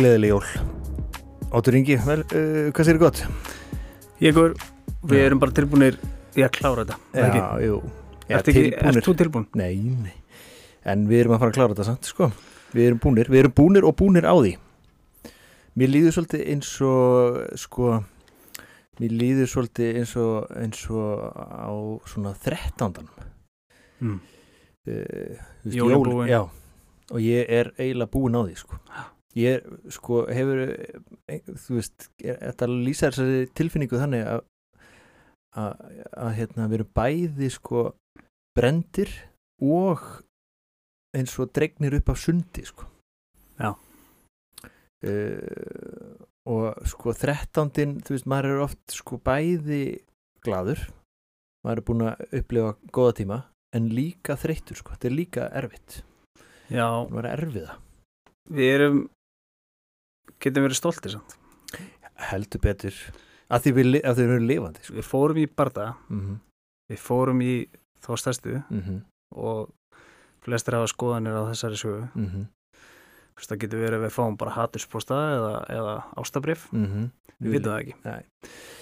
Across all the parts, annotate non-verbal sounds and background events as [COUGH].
Gleðileg jól Óttur Ingi, vel, uh, hvað sér gott? Ég og við Já. erum bara tilbúinir í að klára þetta er ekki? Já, jú Já, Ertu ekki, ert þú tilbúin? Nei, nei En við erum að fara að klára þetta samt, sko Við erum búnir, við erum búnir og búnir á því Mér líður svolítið eins og sko Mér líður svolítið eins og eins og á svona 13. Mm. Uh, þú veist, Jól er jól- búin. Já, og ég er eiginlega búin á því sko. Ég sko, hefur eh, þú veist, þetta lýsar þessari tilfinningu þannig að að, hérna, við erum bæði sko brendir og eins og dregnir upp af sundi sko Já. uh, og sko 13. þú veist, maður er oft sko bæði gladur maður er búin að upplifa góða tíma en líka þreyttur sko, þetta er líka erfitt Já, það var erfiða við erum getum verið stoltir samt. Heldur betur. Að því við, að því við erum lifandi sko. Við fórum í barða, mm -hmm. við fórum í þá stærstu. Mm og flestir hafa skoðanir á þessari sögu. -hmm. Þú veist, það getur verið að við fáum bara hatursposta eða, eða ástabrif, Mm við vitum það ekki. Nei.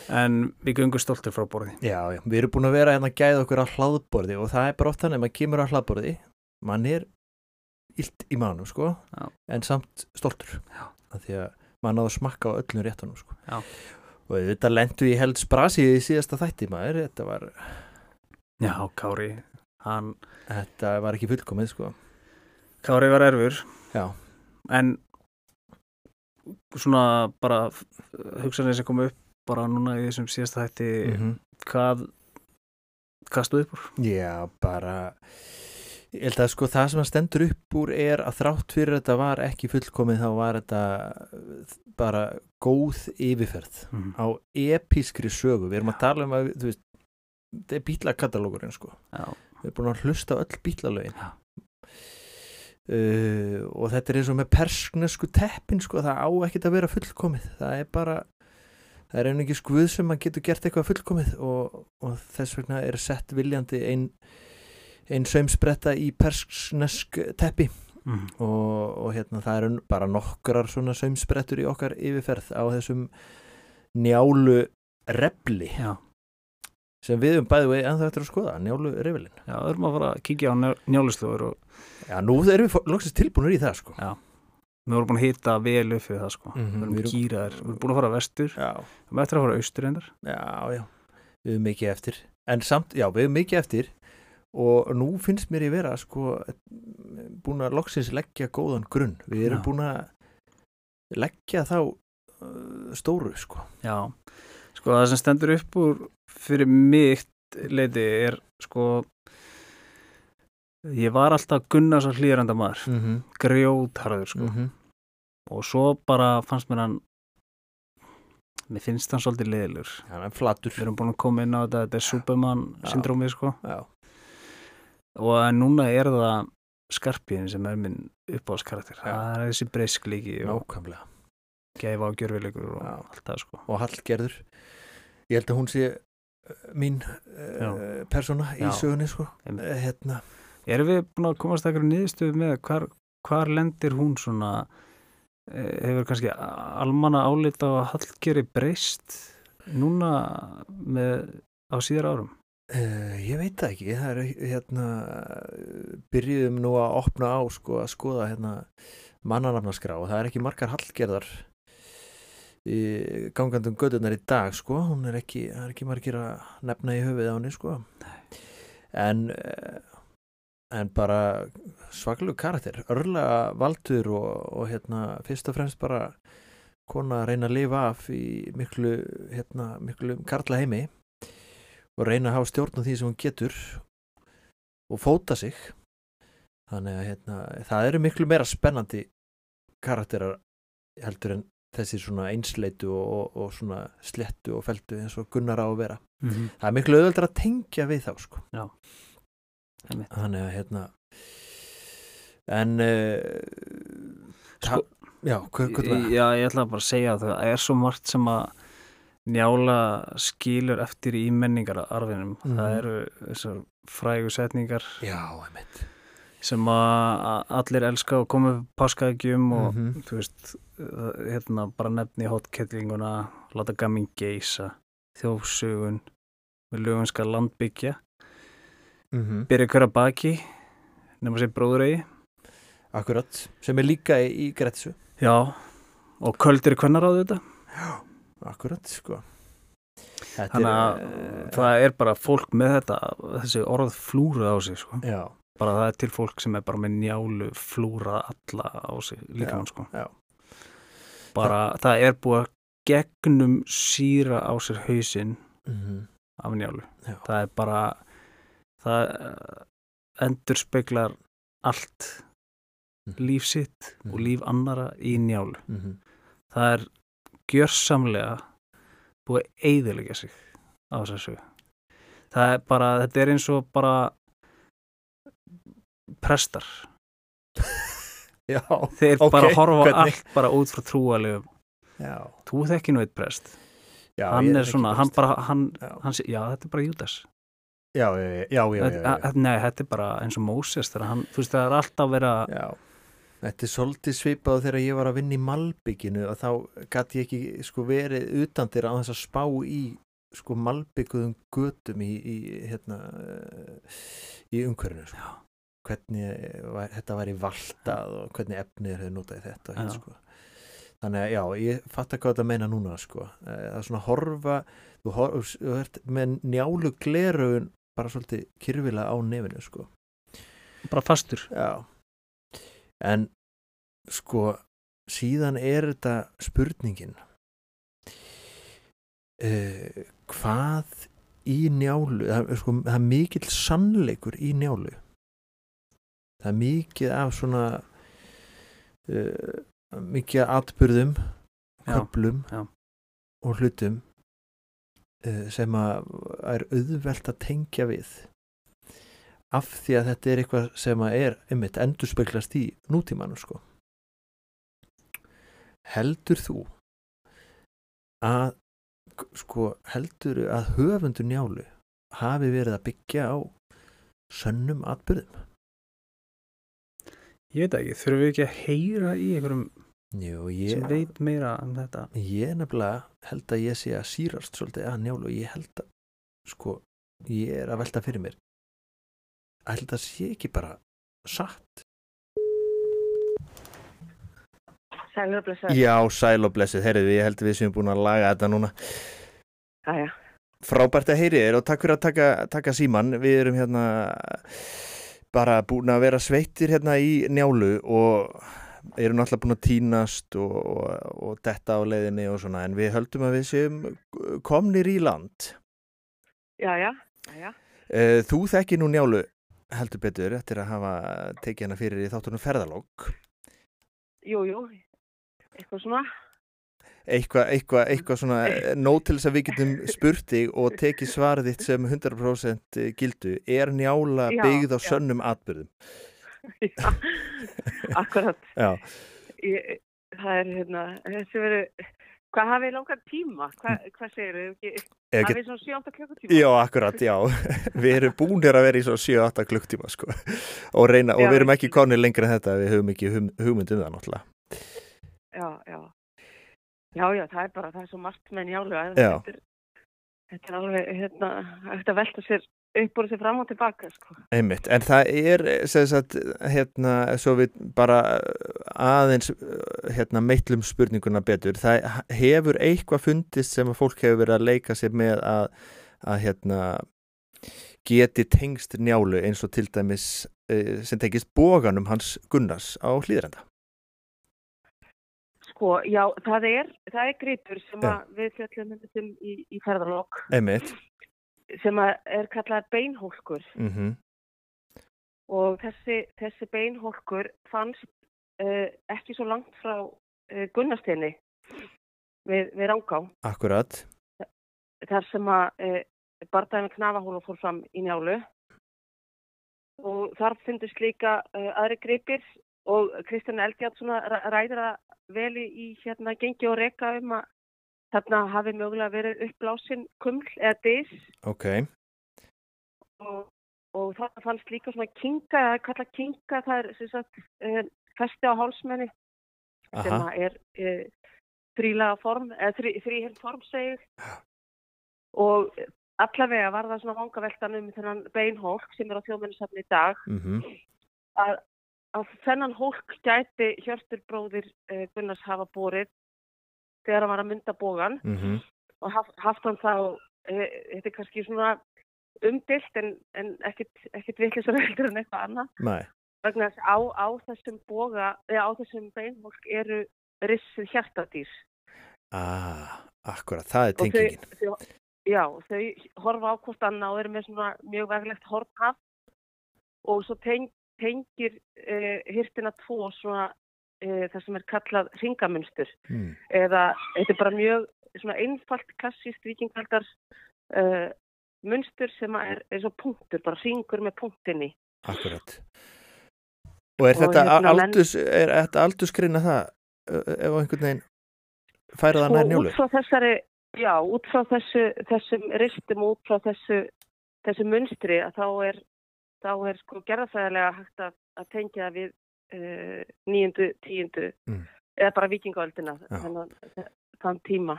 en við göngum stoltir frá borði. Já, já, við erum búin að vera hérna að gæða okkur á hlaðborði og það er bara oft þannig að maður kemur á hlaðborði mann er illt í manum sko, Já. en samt stoltur. Já. Af því að maður náðu að smakka á öllum réttunum sko. Og þetta lendu í held sprasi í síðasta þætti maður, þetta var, Já, Kári, hann þetta var ekki fullkomið sko. Kári var erfur Já, en svona bara hugsanir sem kom upp bara núna í þessum síðasta hætti mm hvað hvað stóð upp úr? Já, bara ég held að sko það sem að stendur upp úr er að þrátt fyrir þetta var ekki fullkomið þá var þetta bara góð yfirferð Mm. á episkri sögu. Við erum að tala um að þú veist, þetta er bílakatalógurinn sko. Já, við erum búin að hlusta öll bílalögin. Já. uh, og þetta er eins og með persnesku teppin sko, það á ekkert að vera fullkomið. Það er bara það er einnig skuð sem að getur gert eitthvað fullkomið og, og þess vegna er sett viljandi ein, ein saumspretta í persnesk teppi. Mm. og, og hérna það eru bara nokkrar svona saumsprettur í okkar yfirferð á þessum njálu repli já, sem við um bæði vegi ennþá eftir að skoða njálu revelin. já, það erum að fara að kíkja á njáluslóður og Já, nú erum við loksist tilbúinir í það sko. Já. við vorum búin að hita vel upp fyrir það sko. Mhm, við við erum erum- kýraðir, við erum búin að fara vestur. Já, við erum eftir að fara austur endar já, já, við erum mikið eftir. En samt, já, við erum mikið eftir og nú finnst mér í vera sko, búin að loksins leggja góðan grunn, við erum Já. búin að leggja þá uh, stóru sko. já, sko það sem stendur upp úr fyrir mitt leiti er sko ég var alltaf Gunnars og hlýranda maður. Mm -hmm. grjótharður sko. Mm og svo bara fannst mér hann mér finnst hann svolítið leðilur hann er flatur. Við erum búin að koma inn á þetta þetta er Superman syndrómið sko. Já, og en núna er það skarpiðin sem er minn uppáðskarakter það er þessi breysklíki gæfa og gjörfilegur og allt það sko. Og Hallgerður. Ég held að hún sé uh, mín uh, persóna í sögunni sko. Einmitt. uh, hérna. Erum við búin að komast ekkert niðurstöðu með hvar, hvar lendir hún svona eh, hefur kannski almanna álita á að Hallgeri breyst núna með á síðar árum Uh, ég veit það ekki, það er hérna byrjuðum nú að opna á sko að skoða hérna mannanafnaskrá. Og það er ekki margar hallgerðar í gangandum gödunar í dag sko, hún er ekki, er ekki margir að nefna í höfuð á henni sko. En uh, en bara svakalug karakter, örlega valdur og, og hérna fyrst og fremst bara kona að reyna að lifa af í miklu hérna miklu karla heimi og reyna að hafa stjórn á því sem hún getur og fóta sig þannig að hérna, það eru miklu meira spennandi karakterar heldur en þessi svona einsleitu og, og, og svona slettu og feldu eins og Gunnar á að vera mm -hmm. það er miklu auðveldur að tengja við þá sko. Einmitt. þannig að hérna en uh, Sko- já, hvað, hvað Já, ég ætla bara að segja að það er svo margt sem að njála skilur eftir í menningararfinum. Mhm. það eru þessar frægu setningar já, sem að allir elska og upp páskaðgjum og Mhm. þú veist, hérna bara nefni hótkettlinguna, láta gamin geisa, þjófsugun, við lögum skal landbyggja, mm byrja hverja baki, nema sér bróðuregi, akkurat, sem er líka í, Gretsu. Já, og köldir hvernar á þetta. Akkurat, sko Þetta Þannig að eh, það er bara fólk með þetta, þessi orð flúra á sig, sko. já, Bara það er til fólk sem er bara með njálu flúra alla á sig, líka mann, sko. já. Bara það er búið að gegnum síra á sér hausinn mm af njálu. Já. Það er bara, það endur speklar allt Mhm. líf sitt og Mhm. líf annara í njálu. -hmm. Það er gjörsamlega búið að eyðilegja sig á þessu. Það er bara, þetta er eins og bara prestar. [LAUGHS] já, Þeir Ok, bara horfa hvernig? allt bara út frá trúalegum. já, Þú þekki nú eitt prest. já hann er svona, hann bara, hann, hann, já, þetta er bara Júdas. já, já, já, já, Nei, þetta er bara eins og Móses þegar hann, þú veist, það er alltaf verið að þetta er svolítið svipað þegar ég var að vinna í Malbygginu og þá gæti ég ekki sko verið utan þeirra á þess að spá í sko Malbygguðum götum í, í hérna eh, í umhverfinu sko. hvernig var, þetta væri valtað og hvernig efnið hefur notað í þetta sko. þannig að já, ég fatt ekki hvað þetta meina núna sko. Eh, það er svona horfa þú, horf, þú ert með njálu gleraugun bara svolítið kyrfilega á nefinu sko bara fastur. Já, en sko síðan er þetta spurningin. Uh, hvað í njálu, það, sko, það er mikill sannleikur í njálu. Það er mikið af svona uh, mikið af atbyrðum Já, köplum já. og hlutum uh, sem að er auðvelt að tengja við af því að þetta er eitthvað sem að er einmitt endurspeglast í nútímanum sko. Heldur þú að sko heldur að höfundur njálu hafi verið að byggja á sönnum atbyrðum Ég veit ekki, þurfum við ekki að heyra í einhverjum Jú, sem ég, veit meira um þetta. ég nefnilega held að ég sé að sírast svolítið að njálu og ég held að sko, ég er að velta fyrir mér held að sé ekki bara satt Sælur og blessaður. Já, sæl og blessuð, heyrðu, ég held að við séum búin að laga þetta núna Jæja. Frábært að heyri þér og takk fyrir að taka, taka síman Við erum hérna bara búin að vera sveittir hérna í njálu og erum náttúrulega búin að tínast og, og, og detta á leiðinni og svona en við höldum að við séum komnir í land Jæja. Jæja. Eh, Þú þekki nú njálu heldur betur eftir að hafa tekið hana fyrir í þáttunum ferðalók Jú, jú. Eitthvað svona. eitthvað eitthva, eitthva svona eh, nóg til þess að við getum [LAUGHS] spurt þig og tekið svarið þitt sem 100% gildu er njála Já, byggð á já. sönnum atbyrðum [LAUGHS] Já. Akkurat. Já, Ég, það er hérna, þessi verið, hvað hafið langar tíma? Hva, hvað segir þau? Hafið svona 7-8 klukkutíma? já akkurat, já [LAUGHS] við erum búinir að vera í svo 7-8 klukktíma sko. og, reyna, og Já, við erum ekki konir lengra en þetta við höfum ekki hugmynd um það náttúrulega Já, já. Já, já, það er bara, það er svo margt með njálu að þetta er, þetta er alveg, hérna, hægt að velta sér upp úr sér fram og tilbaka, sko. Einmitt, en það er sem sagt, hérna, svo við bara aðeins hérna, meitlum spurninguna betur það hefur eitthvað fundist sem að fólk hefur verið að leika sér með að, að hérna, geti tengst njálu eins og til dæmis eh, sem tengist bóganum hans Gunnars á hlýðrenda Sko, já, það er, það er gripur sem Já. að við fjöllum um í, í ferðalokk Einmitt sem er kallað beinhólkur. Mm og þessi, þessi beinhólkur fannst uh, ekki svo langt frá uh, Gunnarsteini við, við Rangá. Akkurat. Þar sem að uh, bardæmi knafahóla fór fram í njálu. Og þar fundust líka aðri gripir og Kristján Eldjátt ræður að veli í hérna gengi og reka um að þarna hafi mögulega verið uppblásin kuml eða dis. Ok, og og það fannst líka svona kinga, eða kalla kinga, það er sem sagt uh, festi á hálsmenni sem Aha, að er uh, þrílega form, eða þrí, þríhend form segir og allavega var það svona vangaveltan um þennan beinhólk sem er á þjóðmennisafni í dag. Mhm, að, að þennan hólk gæti Hjörtur bróðir uh, Gunnars hafa borið þegar hann var að mynda bógan mhm, og haft, haft hann þá, uh, þetta er kannski svona umdilt en, en ekkit vitlisar heldur en eitthvað annað. Vegna þess að á, á þessum boga, eða á þessum beinhólk eru rissið hjartadýr. Ah, akkurat, það er og þau, tengingin. þau, já, þau horfa á hvort annað og eru með svona mjög veglegt hornhaf. Og svo teng, tengir uh, hirtina tvo svona uh, það sem er kallað ringamunstur Mm. eða þetta er bara mjög einfalt klassíst vikingaldar uh, munstur sem er eins og punktur, bara ringur með punktinni Akkurat. Og er Og þetta er þetta aldursgreina það ö- ö- ef einhvern veginn færa það nær og njólu? út frá þessari já, út frá þessu, þessum ristum og út frá þessu, þessu munstri að þá er, þá er sko gerðarfæðilega hægt að, að tengja við nýjundu, tíundu Mm. eða bara vikingaöldina Já. þann, tíma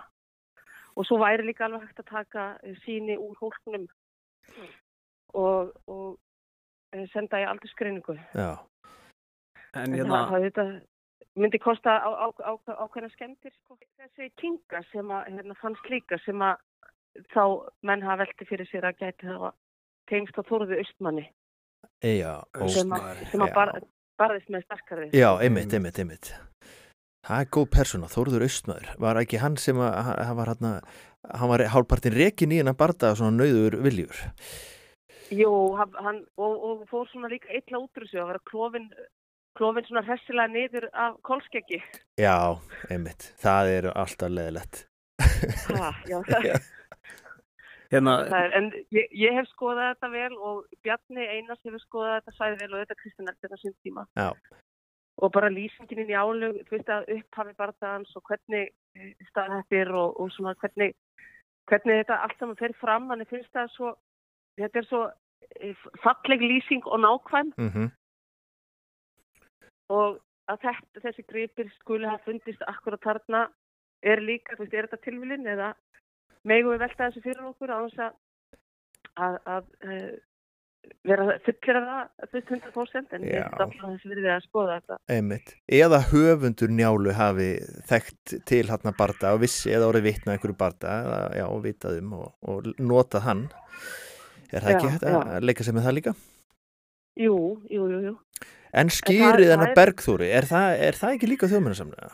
og svo væri líka alveg hægt að taka eh, síni úr hólknum og, og eh, senda í aldursgreiningu Já, En En hérna, það, það þetta myndi kosta á, á, á, ákveðna skemmtir sko. þessi kinga sem að hérna, fannst líka sem að þá menn hafa velti fyrir sér að gæti það tengst á já, sem óskar. að, sem að Já. Bar, barðist með starkari Já, einmitt, einmitt, einmitt. Það er góð persóna, Þórður Austmaður. Var ekki hann sem að, hann hann var hann hann var hálpartin rekin í hennar barda svona nauður viljur. Jú, hann, og, og fór svona líka illa út úr þessu að vera klófin, klófin svona hressilega niður af kolskeggi Já, einmitt. Það er alltaf leðilegt. ha, já, það, [LAUGHS] hérna, það er, en ég, ég hef skoðað þetta vel og Bjarni Einars hefur skoðað þetta sæði vel og þetta Kristinn Elfjörn á sín tíma. Já. og bara lýsingin inn í álug, þú veist að upphafi barndagans og hvernig staðhættir og, og svona hvernig, hvernig þetta allt saman fer fram, þannig finnst það svo, þetta er svo eh, falleg lýsing og nákvæm. Mm og að þetta, þessi gripir skuli hafa fundist akkurat þarna er líka, þú veist, er þetta tilvílin eða megum við velta þessu fyrir okkur á þess að, að, að uh, vera fullir af það, veist, 100% en Já. er þessi virðið að skoða þetta. Einmitt. Eða höfundur njálu hafi þekkt til hann barda og vissi eða orðið vitna einhverju barda eða já, og vitað um og, og notað hann. Er það Já, ekki já. að leika sig með það líka? Jú, jú, jú, jú. En það- skýrið það hennar er- Bergþóri, er það, er það ekki líka þjóðmennasamlega?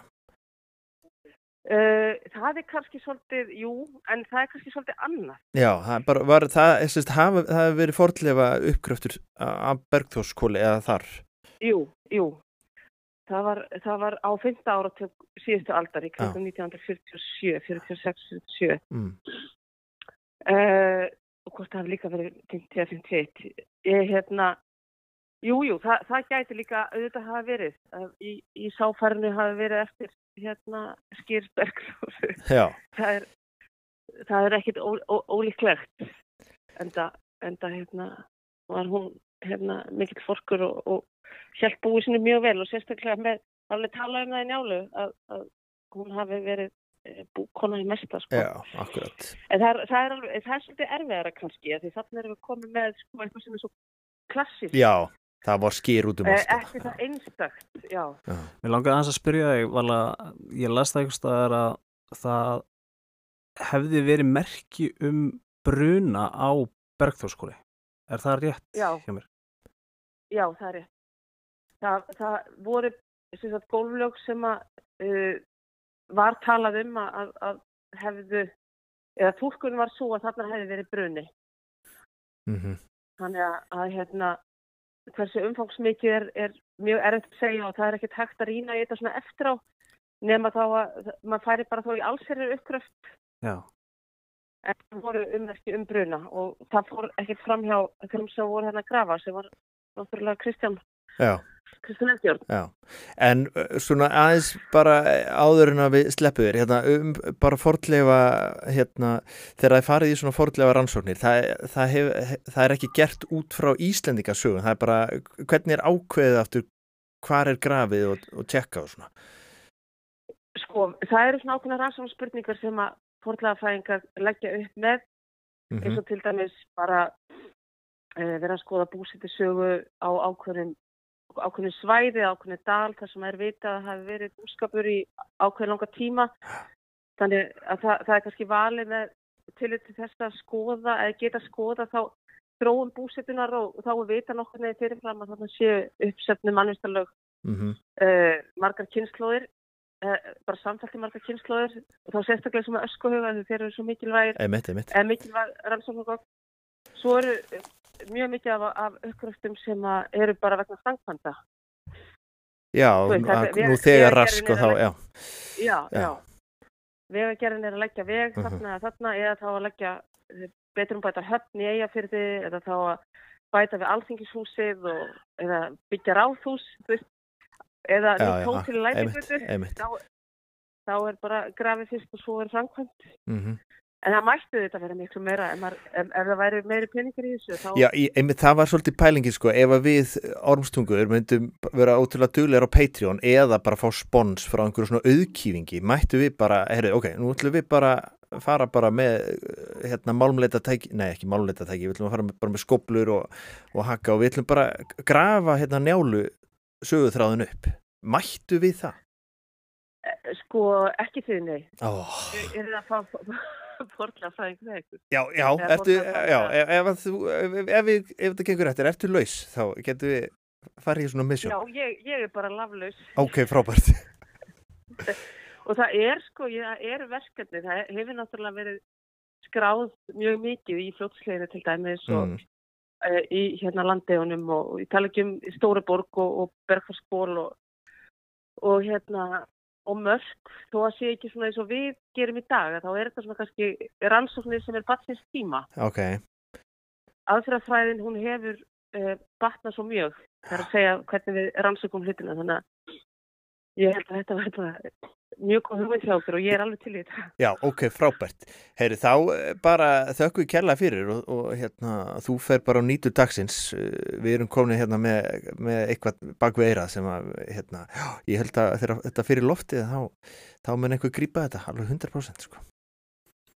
Uh, það er kannski svolítið, jú, en það er kannski svolítið annað. Já, það, bara, var, það, sérst, hafa, það hefur verið fortlefa uppgröftur af Bergþórskóli eða þar. Jú, jú. Það var, það var á 15 ára til síðustu aldar í kringum 1947, 46, 47. Mm. Uh, og hvort það hafi líka verið 50 eða 51. Ég, hérna, jú, jú, það, það gæti líka auðvitað hafa verið. Að Í, í sáfærinu hafi verið eftir hérna Skýrsberg. Já, það er, er ó, ólíklegt. Enda, enda hérna, var hún hérna, mikill forkur og, og hjælt búið sinni mjög vel og sérstaklega með, alveg tala um það í njálu að, að hún hafi verið eh, búkona í mesta sko. já, akkurat. En það er, það er, alveg, það er svolítið erfiðara kannski, af því þannig erum við komið með sko, eitthvað sem er svo klassísk. Já, það var skýr út um Eh, allt. ekki það einstakt, já. Já. mér langaði aðeins að spyrja þig, vala, ég las það einhvers staðar að það hefði verið merki um bruna á Bergþórskóli. Er það rétt Já. hjá mér? Já, það er rétt. Það, það voru sem sagt, gólflög sem að uh, var talað um að, að, að hefðu, eða túlkun var svo að þarna hefði verið bruni. Mm Þannig að, að hérna, hversu umfangsmikið er, er mjög erfitt að segja og það er ekkert hægt að rýna í þetta svona eftir á nema þá að maður færi bara þó í allsherjar uppgröft Já. en það voru ummerki um bruna og það fór ekkert fram hjá þeim sem voru hérna að grafa sem var náttúrulega Kristján Já, en svona aðeins bara áður en að við sleppuðir, hérna, um bara fordleifa, hérna, þegar það farið í svona fordleifa rannsóknir, það, það, hef, það er ekki gert út frá Íslendingasögun, það er bara, hvernig er ákveðið aftur, hvar er grafið og, og tjekka og svona? Sko, það eru svona ákveðna rannsóknarspurningar sem að fordlegafræðingar leggja upp með, Mm eins og til dæmis bara uh, vera að skoða búsittisögu á ákveðnum ákveðinu svæði, ákveðinu dal þar sem er vitað að það hafi verið búskapur í ákveðin langa tíma þannig að það, það er kannski valið með til þess að skoða eða geta skoða þá þróum búsitunar og, þá er vita nokkur neði fyrirfram að þannig séu uppsefnu mannvistarlög Mm -hmm. uh, margar kynnslóðir uh, bara samfælti margar kynnslóðir og þá sérstaklega sem að öskuhuga þeir eru svo mikilvægir eða mikilvæg rannsóknargóð. Svo eru eh, mjög mikið af, af uppgröftum sem eru bara vegna stangfanda. Já, veist, að, nú þegar rask og þá, já. Já, Já. já. Vegagerðin er að leggja veg Mhm. þarna eða þarna eða þá að leggja eh, betur um bæta höfn í eigafyrði eða þá að bæta við alþingishúsið og, eða byggja ráðhús eða Emitt, lætingvöldu þá, þá er bara grafið fyrst og svo er framkvæmt. Mm En það mættu þetta vera miklu meira ef, maður, ef, ef það væri meiri peningar í þessu þá Já, einmitt það var svolítið pælingin sko, ef við ormstungur myndum vera ótrúlega duglegar á Patreon eða bara fá spons frá einhverju svona auðkýfingi, mættu við bara, heyrðu, ok, nú ætlum við bara fara bara með hérna málmleita tæki, nei ekki málmleita tæki, við ætlum að fara með, bara með skoblur og, og haka og við ætlum bara grafa hérna njálu söguþráðin upp. Mættu við það? Sko, ekki þið, nei. Oh. Er það að fá forðlega fræðing með ykkur? Já, já, ertu, já, ef, þú, ef, ef, ef þetta gengur eftir, ertu laus, þá getum við farið í svona mission. Já, ég, ég er bara laflaus. Ok, frábært. [LAUGHS] Og það er, sko, það er verkefni. Það hefur náttúrulega verið skráð mjög mikið í fljótsleginu til dæmis og Mm. uh, í hérna landegunum og, og ég tala ekki um Stóruborg og, og Bergfarsból og, og hérna og mörg, þó að sé ekki svona eins og við gerum í dag, þá er þetta svona kannski rannsóknir sem er batsins tíma. Ok, aðferðafræðin hún hefur uh, batnað svo mjög þar að segja hvernig við rannsökum hlutina þannig að ég held að þetta verður bara mjög góð hugmynd hjá okkur og ég er alveg til í þetta. já, ok, frábært. Heyri, þá eh, bara þökkum við kærlega fyrir og, og hérna, þú fer bara á nýtu dagsins. Eh, Við erum komin hérna með, með eitthvað bak við eirað sem að, hérna, já, ég held að þegar þetta fyrir loftið þá, þá mun einhver grípa þetta, alveg 100% sko.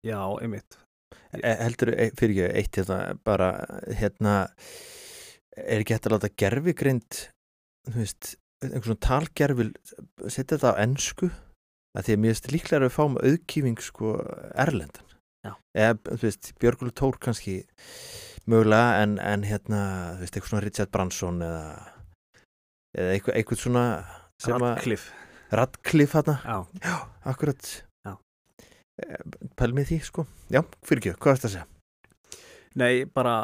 Já, einmitt. E, heldur, e, fyrir ekki, eitt hérna, bara, hérna, er ekki hægt að láta gerfigrind, þú veist, einhvern svona talgerfil, setja þetta á ensku, að því að mér finnst líklega að við fáum auðkýfing sko erlendan. Já. Eða, þú veist, Björgulur Tór kannski mögulega, en, en hérna, þú veist, eitthvað svona Richard Branson eða, eða eitthvað, eitthvað svona Radcliffe. Radcliffe hérna, Já. já, akkurat. Já. Pælmið því, sko. Já, fyrir ekki, hvað er þetta að segja? Nei, bara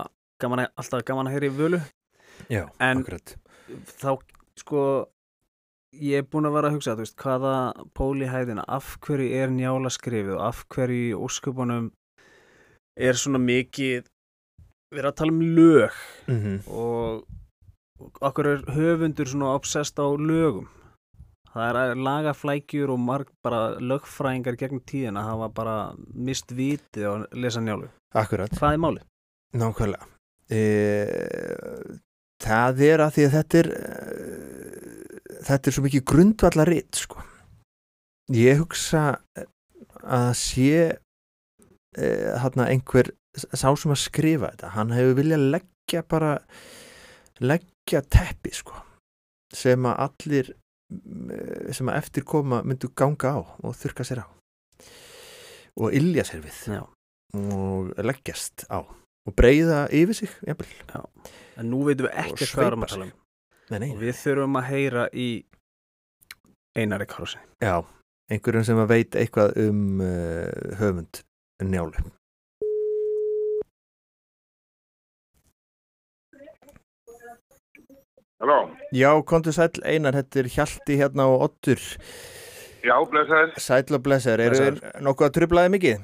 gaman að, alltaf gaman að heyra í völu. Já, En- akkurat. Þá, sko, ég er búin að vera að hugsa, þú veist, hvaða pól í hæðina, af hverju er njála skrifið og af hverju í ósköpunum er svona mikið verið að tala um lög Mm og og okkur er höfundur svona obsessed á lögum. Það er lagaflækjur og marg bara lögfræðingar gegn tíðina hafa bara mist vitið að lesa njálu. Akkurat, hvað er málið? nákvæmlega. E, Það er að því að þetta er e, þetta er svo mikið grundvallaritt sko. ég hugsa að það sé e, hann einhver sá sem að skrifa þetta, hann hefur viljað leggja bara leggja teppi sko sem að allir mm, sem að eftir koma myndu ganga á og þurka sér á og ilja sér við Já. og leggjast á og breyða yfir sig jafnvel. en nú veitum við ekki hvað erum sveipa að tala um Nei, nei, og við þurfum að heyra í Einari Karlsson já, einhverjum sem að veit eitthvað um uh, höfund njálu. Halló, Já, kontu sæll einar, þetta er Hjalti hérna og Ottur já, blessaður. Sæll og blessaður, eru nokkuð að trublaði mikið?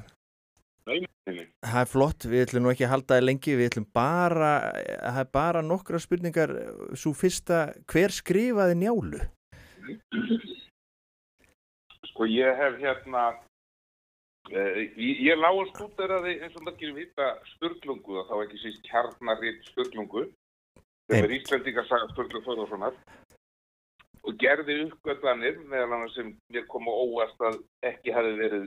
Það er flott, við ætlum nú ekki að halda það lengi, við ætlum bara, það er bara nokkra spurningar, svo fyrsta, hver skrifaði njálu? Sko ég hef hérna, uh, ég, ég lág að stúderaði eins og margir vita Sturlungu og þá ekki síst kjarnaritt Sturlungu, sem er Íslandingarsaga Sturlung Þorðarssonar og gerði uppgötlanir meðal annars sem mér kom á óvast að ekki hafi verið,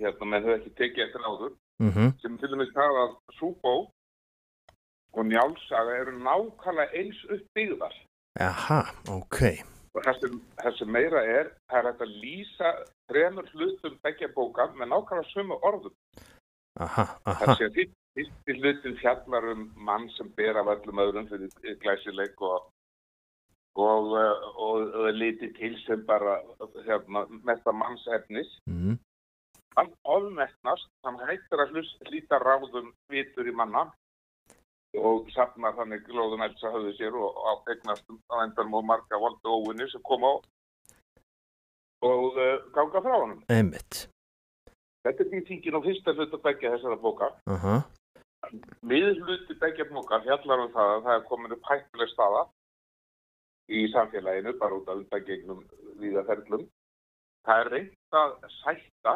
hérna, menn hefur ekki tekið eftir áður, Mm sem til dæmis það að Súbó og Njálsaga eru nákvæmlega eins uppbyggðar. Aha, ok. Og það sem, það meira er, það er að lýsa þremur hlutum begja bóka með nákvæmlega sömu orðum. Aha, Það aha, sé að fyrst- fyrsti hlutin fjallar um mann sem ber af öllum öðrum fyrir glæsileik og, og, og, og er litið til sem bara hérna, mesta manns efnis. mm, Hann ofmestnast, hann hættir að hlýta ráðum vitur í manna og safnar þannig glóðum elsa höfðu sér og á eignast á endanum og marga voldu óvinni sem kom á og uh, ganga frá honum. einmitt. Þetta er því tíkin á fyrsta hlutu begja þessara bóka. Aha, Við hluti begja bóka fjallar um það að það er komin upp hættuleg staða í samfélaginu, bara út af undangegnum viðaferðlum. Það er reynt að sætta,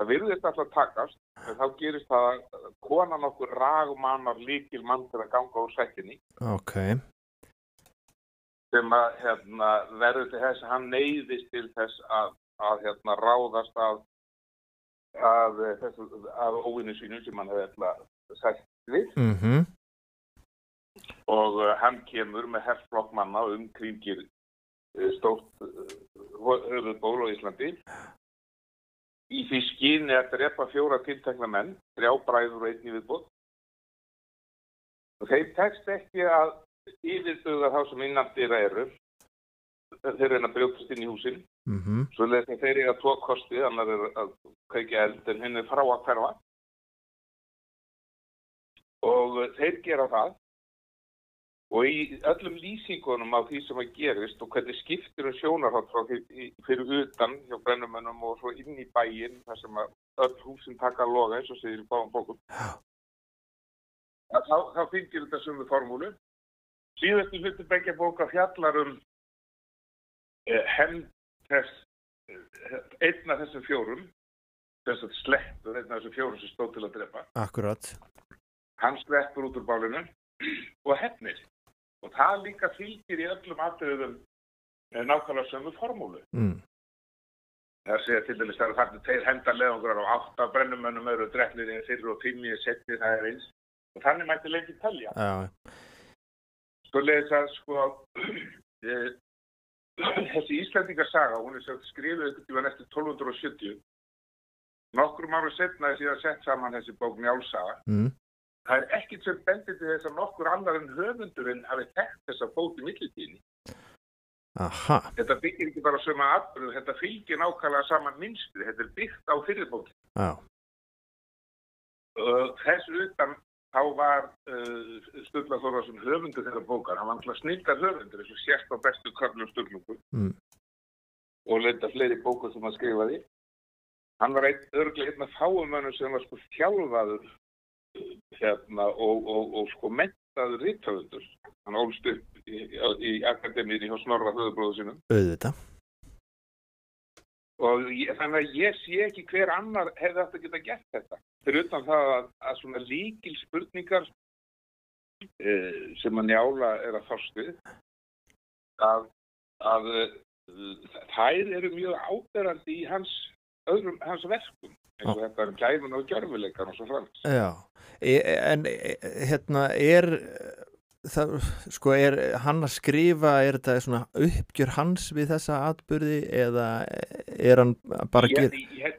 það virðist alltaf takast, en þá gerist það að konan okkur ragmannar líkil mann til að ganga úr sættinni ok, sem að hérna, verður til þess að hann neyðist til þess að, að hérna, ráðast að, að, að óvinni sínu sem hann hefði alltaf sætt við. Mhm, og uh, hann kemur með herflokk manna og umkringir uh, stórt uh, höfuðból á Íslandi í því skyni að drepa fjóra tiltekna menn, þrjá bræður og einni viðbót. Og þeir tekst ekki að yfirstuða þá sem innan dýra eru. Þeir reyna að brjótast inn í húsin. Mhm, svo leðist að þeir eiga tvo kosti annar er að kveikja eld en hinn er frá að hverfa. Og þeir gera það og í öllum lýsingunum á því sem að gerist og hvernig skiptir um sjónarhátt fyrir utan hjá brennumönnum og svo inn í bæinn þar sem að öll húsin taka að loga eins og segir í báðum bókum. Þá, þá fylgir þetta sömu formúlu. Síðastu hluti begja bóka fjallar um eh, hefnd þess eh, einn af þessum fjórum þess að sleppur einn af þessum fjórum sem stóð til að drepa. Akkurat. hann sleppur út úr bálinu og hefnir og það líka fylgir í öllum eh, nákvæmlega sömu formúlu. Mm, það segja til dæmis að það er tveir hendarleðungur og átta brennumönnum eru drefnir í fyrir og tími setni það er eins. Og þannig mætti lengi telja. Já, Svo leiðis að sko [CLEARS THROAT] eh, [CLEARS THROAT] þessi Íslandingarsaga, hún er ykkur tíma eftir 1270 nokkrum ára setna er síðan sett saman þessi bók Njálsaga. Mm, það er ekkit sem bendir til þess að nokkur annar en höfundurinn hafi þekkt þessa bók í millitíðinni. aha, Þetta byggir ekki bara söma atbyrðu, þetta fylgir nákvæmlega saman minnstri, þetta er byggt á fyrirbóki. já, Þess utan þá var uh, Sturla Þorvarsson höfundur þeirra bókar, hann var alltaf snildar höfundur eins og sérst á bestu körlum Sturlungu Mm. og leita fleiri bókur sem hann skrifaði. Hann var einn örglega af fáumönnum sem var sko þjálfaður hérna og, og, og sko mentaður ríthöfundur. Hann ólst upp í, í, í akademíri hjá Snorra höfubróðu sinum auðvitað. og ég, þannig að ég sé ekki hver annar hefði að geta gert þetta. Fyrir utan það að, að svona líkil spurningar uh, sem að njála er að við að, að uh, þær eru mjög áberandi í hans, öðrum, hans verkum og þetta er um gæfun og gjörfuleikar og svo frans. Já, e, en e, hérna er það, sko, er hann að skrifa er þetta svona uppgjör hans við þessa atbyrði eða er hann bara ég, ég,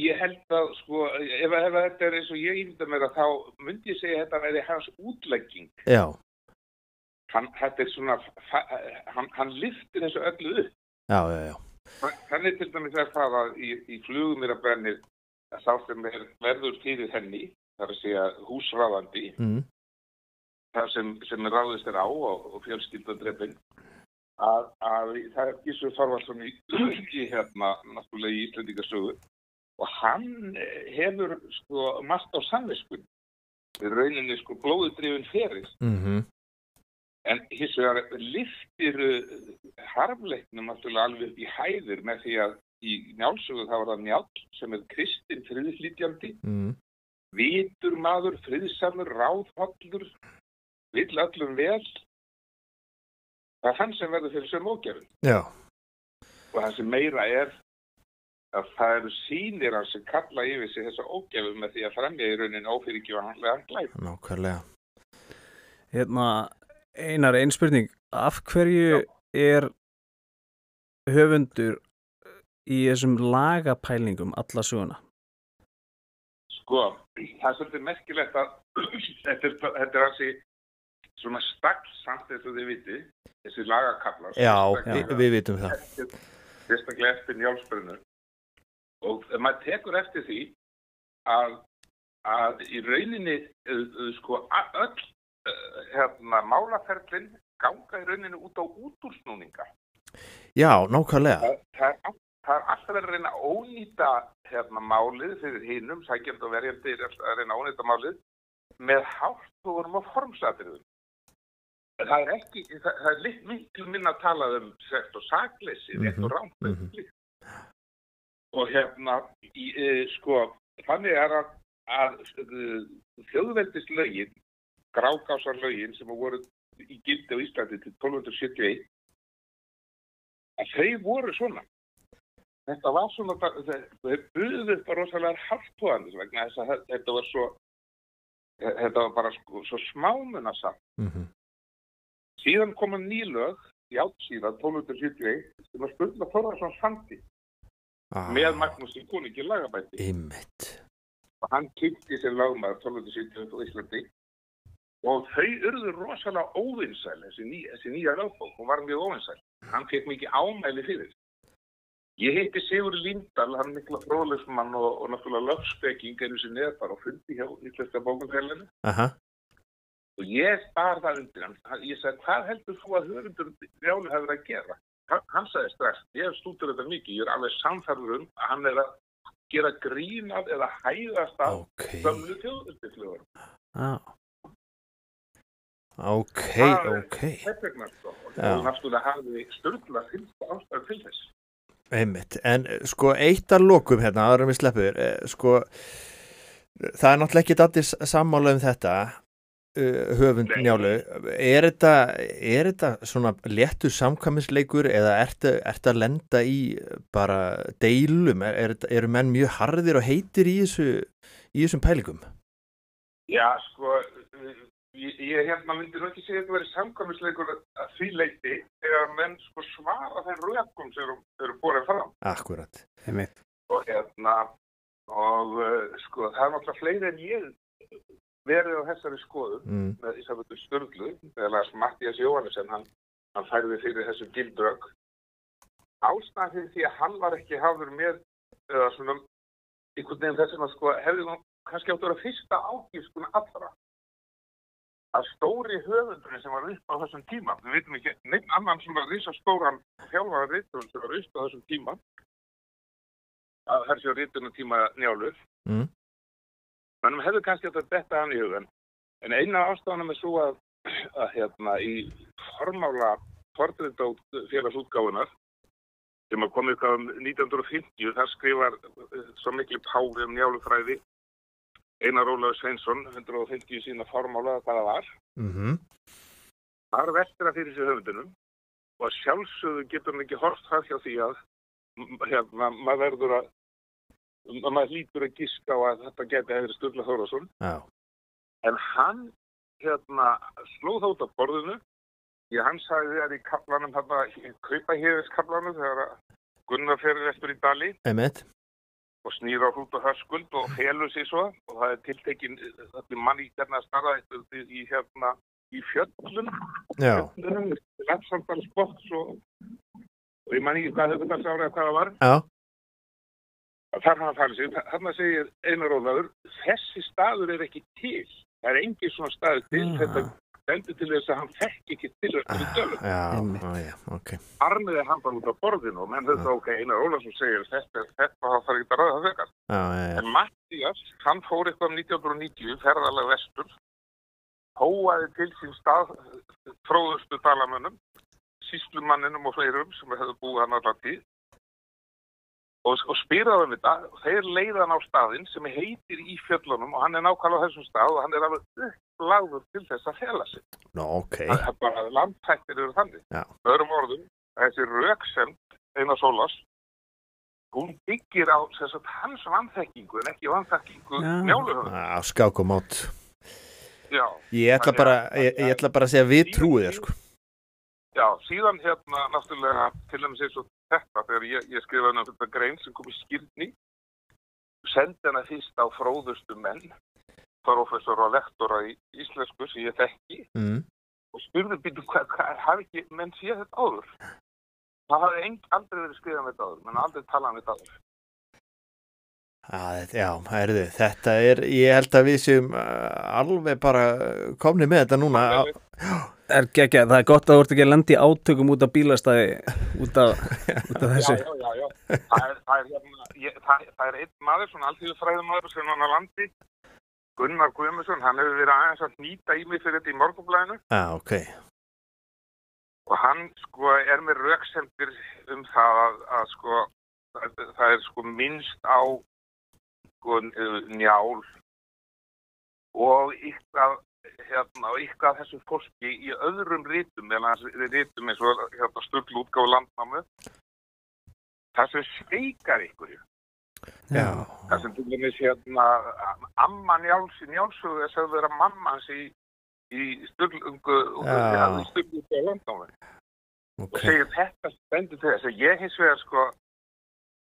ég held að sko, ef, ef þetta er eins og ég ímynda mér að þá myndi ég segja þetta verði hans útlegging. Já, hann, þetta er svona, hann, hann liftir þessu öllu upp. já, já, já. Þannig til dæmis er það að í, í flugum er að brennir að sá sem er verður fyrir henni, þar að segja húsráðandi, mm, það sem, sem ráðist er á og, og fjölskyldandrefin, að, að það er Gísur Þorvarsson í, [CLEARS THROAT] í hérna, náttúrulega í Íslandingasögu, og hann eh, hefur sko margt á samviskun við rauninni sko blóðudrifin ferist. Mhm, en hins vegar liftir uh, harfleiknum náttúrulega alveg upp í hæðir með því að í njálsögu það var það njál sem er kristinn friðflýtjandi mhm, vitur maður, friðsamur, ráðhollur vill öllum vel. Það er hann sem verður fyrir sem ógefin já, og það sem meira er að það eru sýnir hans sem kalla yfir sig þessa ógefin með því að fremja í raunin ófyrirgjóðanlega glæp. Nákvæmlega. Hérna, einar einn spurning. Af hverju er höfundur í þessum lagapælingum alla söguna? Sko, það er svolítið merkilegt að [CLEARS THROAT] þetta er, þetta er hansi svona staglsamt eins og þið viti, þessi lagakablar. Já, sérstaklega- vi, við vitum það. Sérstaklega eftir njálsbrunnu. Og maður tekur eftir því að, að í rauninni, uh, uh, sko, öll uh, hérna, málaferlinn ganga í rauninni út á útúrsnúninga. Já, nákvæmlega. Það, það, er, það er alltaf verið að reyna að ónýta hérna, málið fyrir hinnum, sækjandi og verjandi er alltaf að reyna að ónýta málið með hálftúrum og formsatriðum. Það er ekki, það, það er lit- miklu minna að tala um sekt og sakleysi, rétt og mhm. mm og hérna, í, e, sko, þannig er að, að e, þjóðveldislögin, grákásarlögin sem voru í gildi á Íslandi til 1271, að þau voru svona. Þetta var svona, buðuðu upp á rosalega hartóðanis vegna þess að þe- þetta var svo, þetta var bara sko, svo smámuna samt. Mhm, Síðan koma nýlög, já síðan 1271, sem var spurninga Þorvarsson Sandi ah, með Magnúsin Kuningi lagabæti. Einmitt. og hann kynnti sér lagmaður 1270 á Íslandi og þau urðu rosalega óvinnsæl þessi, ný, þessi nýja lögbók, hún var mjög óvinnsæl hann fekk mikið ámæli fyrir ég heiti Sigur Líndal hann mikla fróðlegsmann og, og náttúrulega lögspeking einu sinni eða bara og fundi hjá Íslenska bókumfélaginu Aha, og ég bar það undir hann ég sagði hvað heldur þú að höfundur Njálu hefur að gera hann, hann sagði strax, ég hef stútur þetta mikið ég er alveg samfærður um að hann er að gera grín af eða hæðast af ok. gömlu þjóðvildiflugur. Ah, Ok, Það er- ok. Vegna sko. Já. Og náttúrulega hafði störla fylgst ástæður til þess. Einmitt, en eh, sko eitt að lokum hérna, aðra við sleppur, eh, sko það er náttúrulega ekki allir sammála um þetta uh, höfund njálu, er þetta er þetta svona léttur samkvæmisleikur eða ertu, ertu að lenda í bara deilum? Er, er, eru menn mjög harðir og heitir í þessu í þessum pælingum? Já, sko, ég, ég hérna myndi nú ekki segja að þetta verið samkvæmisleikur að því leiti þegar menn sko svara þeim rökum sem eru, eru búin fram. Akkurat. einmitt. Og hérna, og uh, sko, það er náttúrulega fleiri en ég verið á þessari skoðun Mm. með Ísabellu Sturlu, þegar las Mattias Jóhannesson, hann, hann færði fyrir þessu gildrögg. Ástæðan fyrir því að hann var ekki hafður með, eða svona, einhvern veginn þess að sko, hefði hann kannski átt að vera fyrsta ágifskuna allra. Að stóri höfundurinn sem var upp á þessum tíma, við veitum ekki, neitt annan sem var risa stóran þjálfara reytun sem var upp á þessum tíma, að þessi reytunum tíma njálur, Mm. Mennum hefur kannski að detta hann í hugan. En eina ástafanum er svo að, að hérna í formála portréttótt félagsútgáfunar sem að komið um 1950, þar skrifar eh, svo miklu páfi um njálufræði Einar Ólafur Sveinsson, 150 sína formála hvað það var. Mm Það er veldur að fyrir sig höfundunum og að sjálfsögðu getur hann ekki horft það hjá því að hérna, maður verður að maður lítur að giska á að þetta geti hefur Sturla Þórðarsson Já. En hann hérna, slóð þá út af borðinu. Ég hann sagði þér í kaplanum, þarna, kaupa héfiskaplanum þegar að Gunnar ferir eftir í Dali Einmitt. Og snýr á hrút og höskuld og felur sig svo og það er tiltekin, þetta er manni hérna að starra í, í hérna í fjöllum, Já. Lefsandalsbótt og, og ég man ekki hvað höfum það árið hvað það var. Já. Þar hann fælir sig, þarna segir Einar Ólafur, þessi staður er ekki til. Það er engin svona staður til, Ah. þetta stendur til þess að hann þekki ekki til þess að dölum. Já, Einmitt. já, ok Armið er hann bara út á borðinu og menn þetta ok, Einar Ólafsson segir þetta, þetta þarf ekki að ræða það fekar. Já, já, já, En Mattías, hann fór eitthvað um 1990, ferðalega vestur, hóaði til sín stað fróðustu dalamönnum, síslumanninum og fleirum sem hefðu búið hann allar tíð og, og spyrðaði um þetta og þeir leiða hann á staðinn sem heitir í fjöllunum og hann er nákvæmlega á þessum stað og hann er alveg upplagður til þess að fela sig. Nó, ok Það er bara landtæktir eru þannig. Já. Öðrum orðum, þessi röksemd Einar Sólars, hún byggir á sem sagt, hans vannþekkingu en ekki vannþekkingu Já. njáluhöfum. Já, skák og mót Já, Ég ætla Þannig bara, að- ég, ég ætla bara að segja við trúið þér, sko já, síðan hérna náttúrulega til dæmis eins og þetta þegar ég, ég skrifaði um þetta grein sem kom í skýrni sendi hana fyrst á fróðustu menn professor og lektora í íslensku sem ég þekki mm. og spurði býtum hvað, hvað hafi ekki menn séð þetta áður það hafði eng, aldrei verið skrifað um þetta áður menn aldrei talað um þetta áður Já, þetta- já, herðu, þetta er, ég held að við séum uh, alveg bara komni með þetta núna. Er geggja, það er gott að þú ert ekki að lendi í átökum út af bílastæði út af, [LAUGHS] út af þessu. já, já, já. Það, er, það, er, hérna, ég, það, það er einn maður, svona alltíðu fræðumadur sem hann á landi. Gunnar Guðmundsson, hann hefur verið aðeins að nýta í mig fyrir þetta í morgunblæðinu Já, ok. Og hann sko er með rauksendir um það að, að sko það er sko minnst á sko njál og ykkar hérna, og ykkar þessu fólki í öðrum rítum, rítum eins og hérna, sturglu útgáfu landnámu. Það sem steikar ykkur það sem til dæmis hérna amma njáls í njálsögu þess að vera mamma hans í í í sturglungu útgáfu landnámu. Ok. Og segir þetta stendur til þess að ég hins vegar sko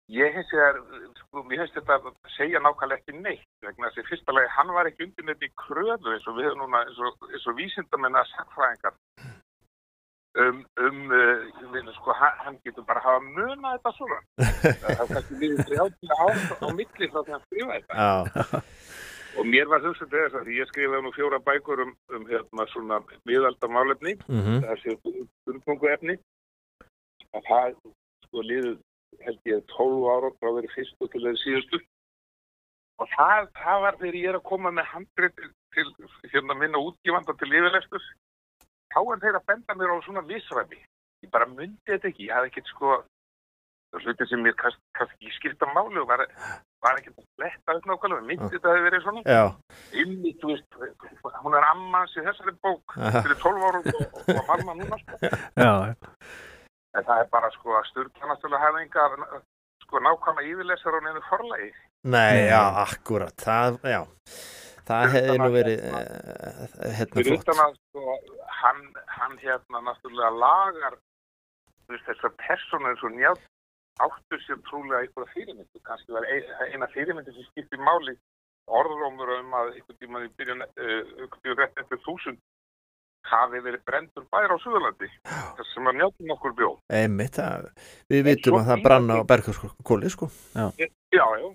ég hins vegar sko, mér finnst þetta að segja nákvæmlega ekki neitt vegna þess að fyrsta lagi hann var ekki undir neitt í kröðu eins og við höfum núna eins og, eins og vísindamenn að sagfræðingar um, um uh, meina, sko, hann, getur bara hafa munað þetta svona það er kannski lífið 30 ár á milli frá því að hann skrifa þetta og mér var hugsað til þess að ég skrifaði nú fjóra bækur um, um hérna svona miðaldamálefni mhm þessi umfungu efni að það sko liður held ég 12 ára frá verið fyrstu til þeirri síðustu. Og það, það var þegar ég er að koma með handrið til, hérna minna útgifanda til yfirlestur þá er þeir að benda mér á svona vissræmi ég bara myndi þetta ekki, ég hafði ekkert sko það hluti sem mér kannski, ekki skipta máli og var, var ekkert að fletta upp nákvæmlega, myndi þetta hefði verið svona. Já, inni, þú veist, hún er ammans í þessari bók fyrir 12 árum og, og mamma núna sko. Já, en það er bara sko að styrkja náttúrulega hafa engar sko nákvæmlega yfirlesar á neinu forlægi nei, Nei. já, akkurat. Það, já. Það hefði nú verið hérna fyrir flott utan að sko hann, hann hérna náttúrulega lagar þessar persónu eins og njátt áttu sér trúlega einhverja fyrirmyndu kannski var ein, eina fyrirmyndu sem skipti máli orðrómur um að einhvern tíma í byrjun uh, einhvern tíma rétt eftir þúsund hafi verið brendur bær á Suðurlandi þess sem að njátt nokkur bjó. Einmitt, það, við vitum að það brann á bergkóli, sko. Já, já.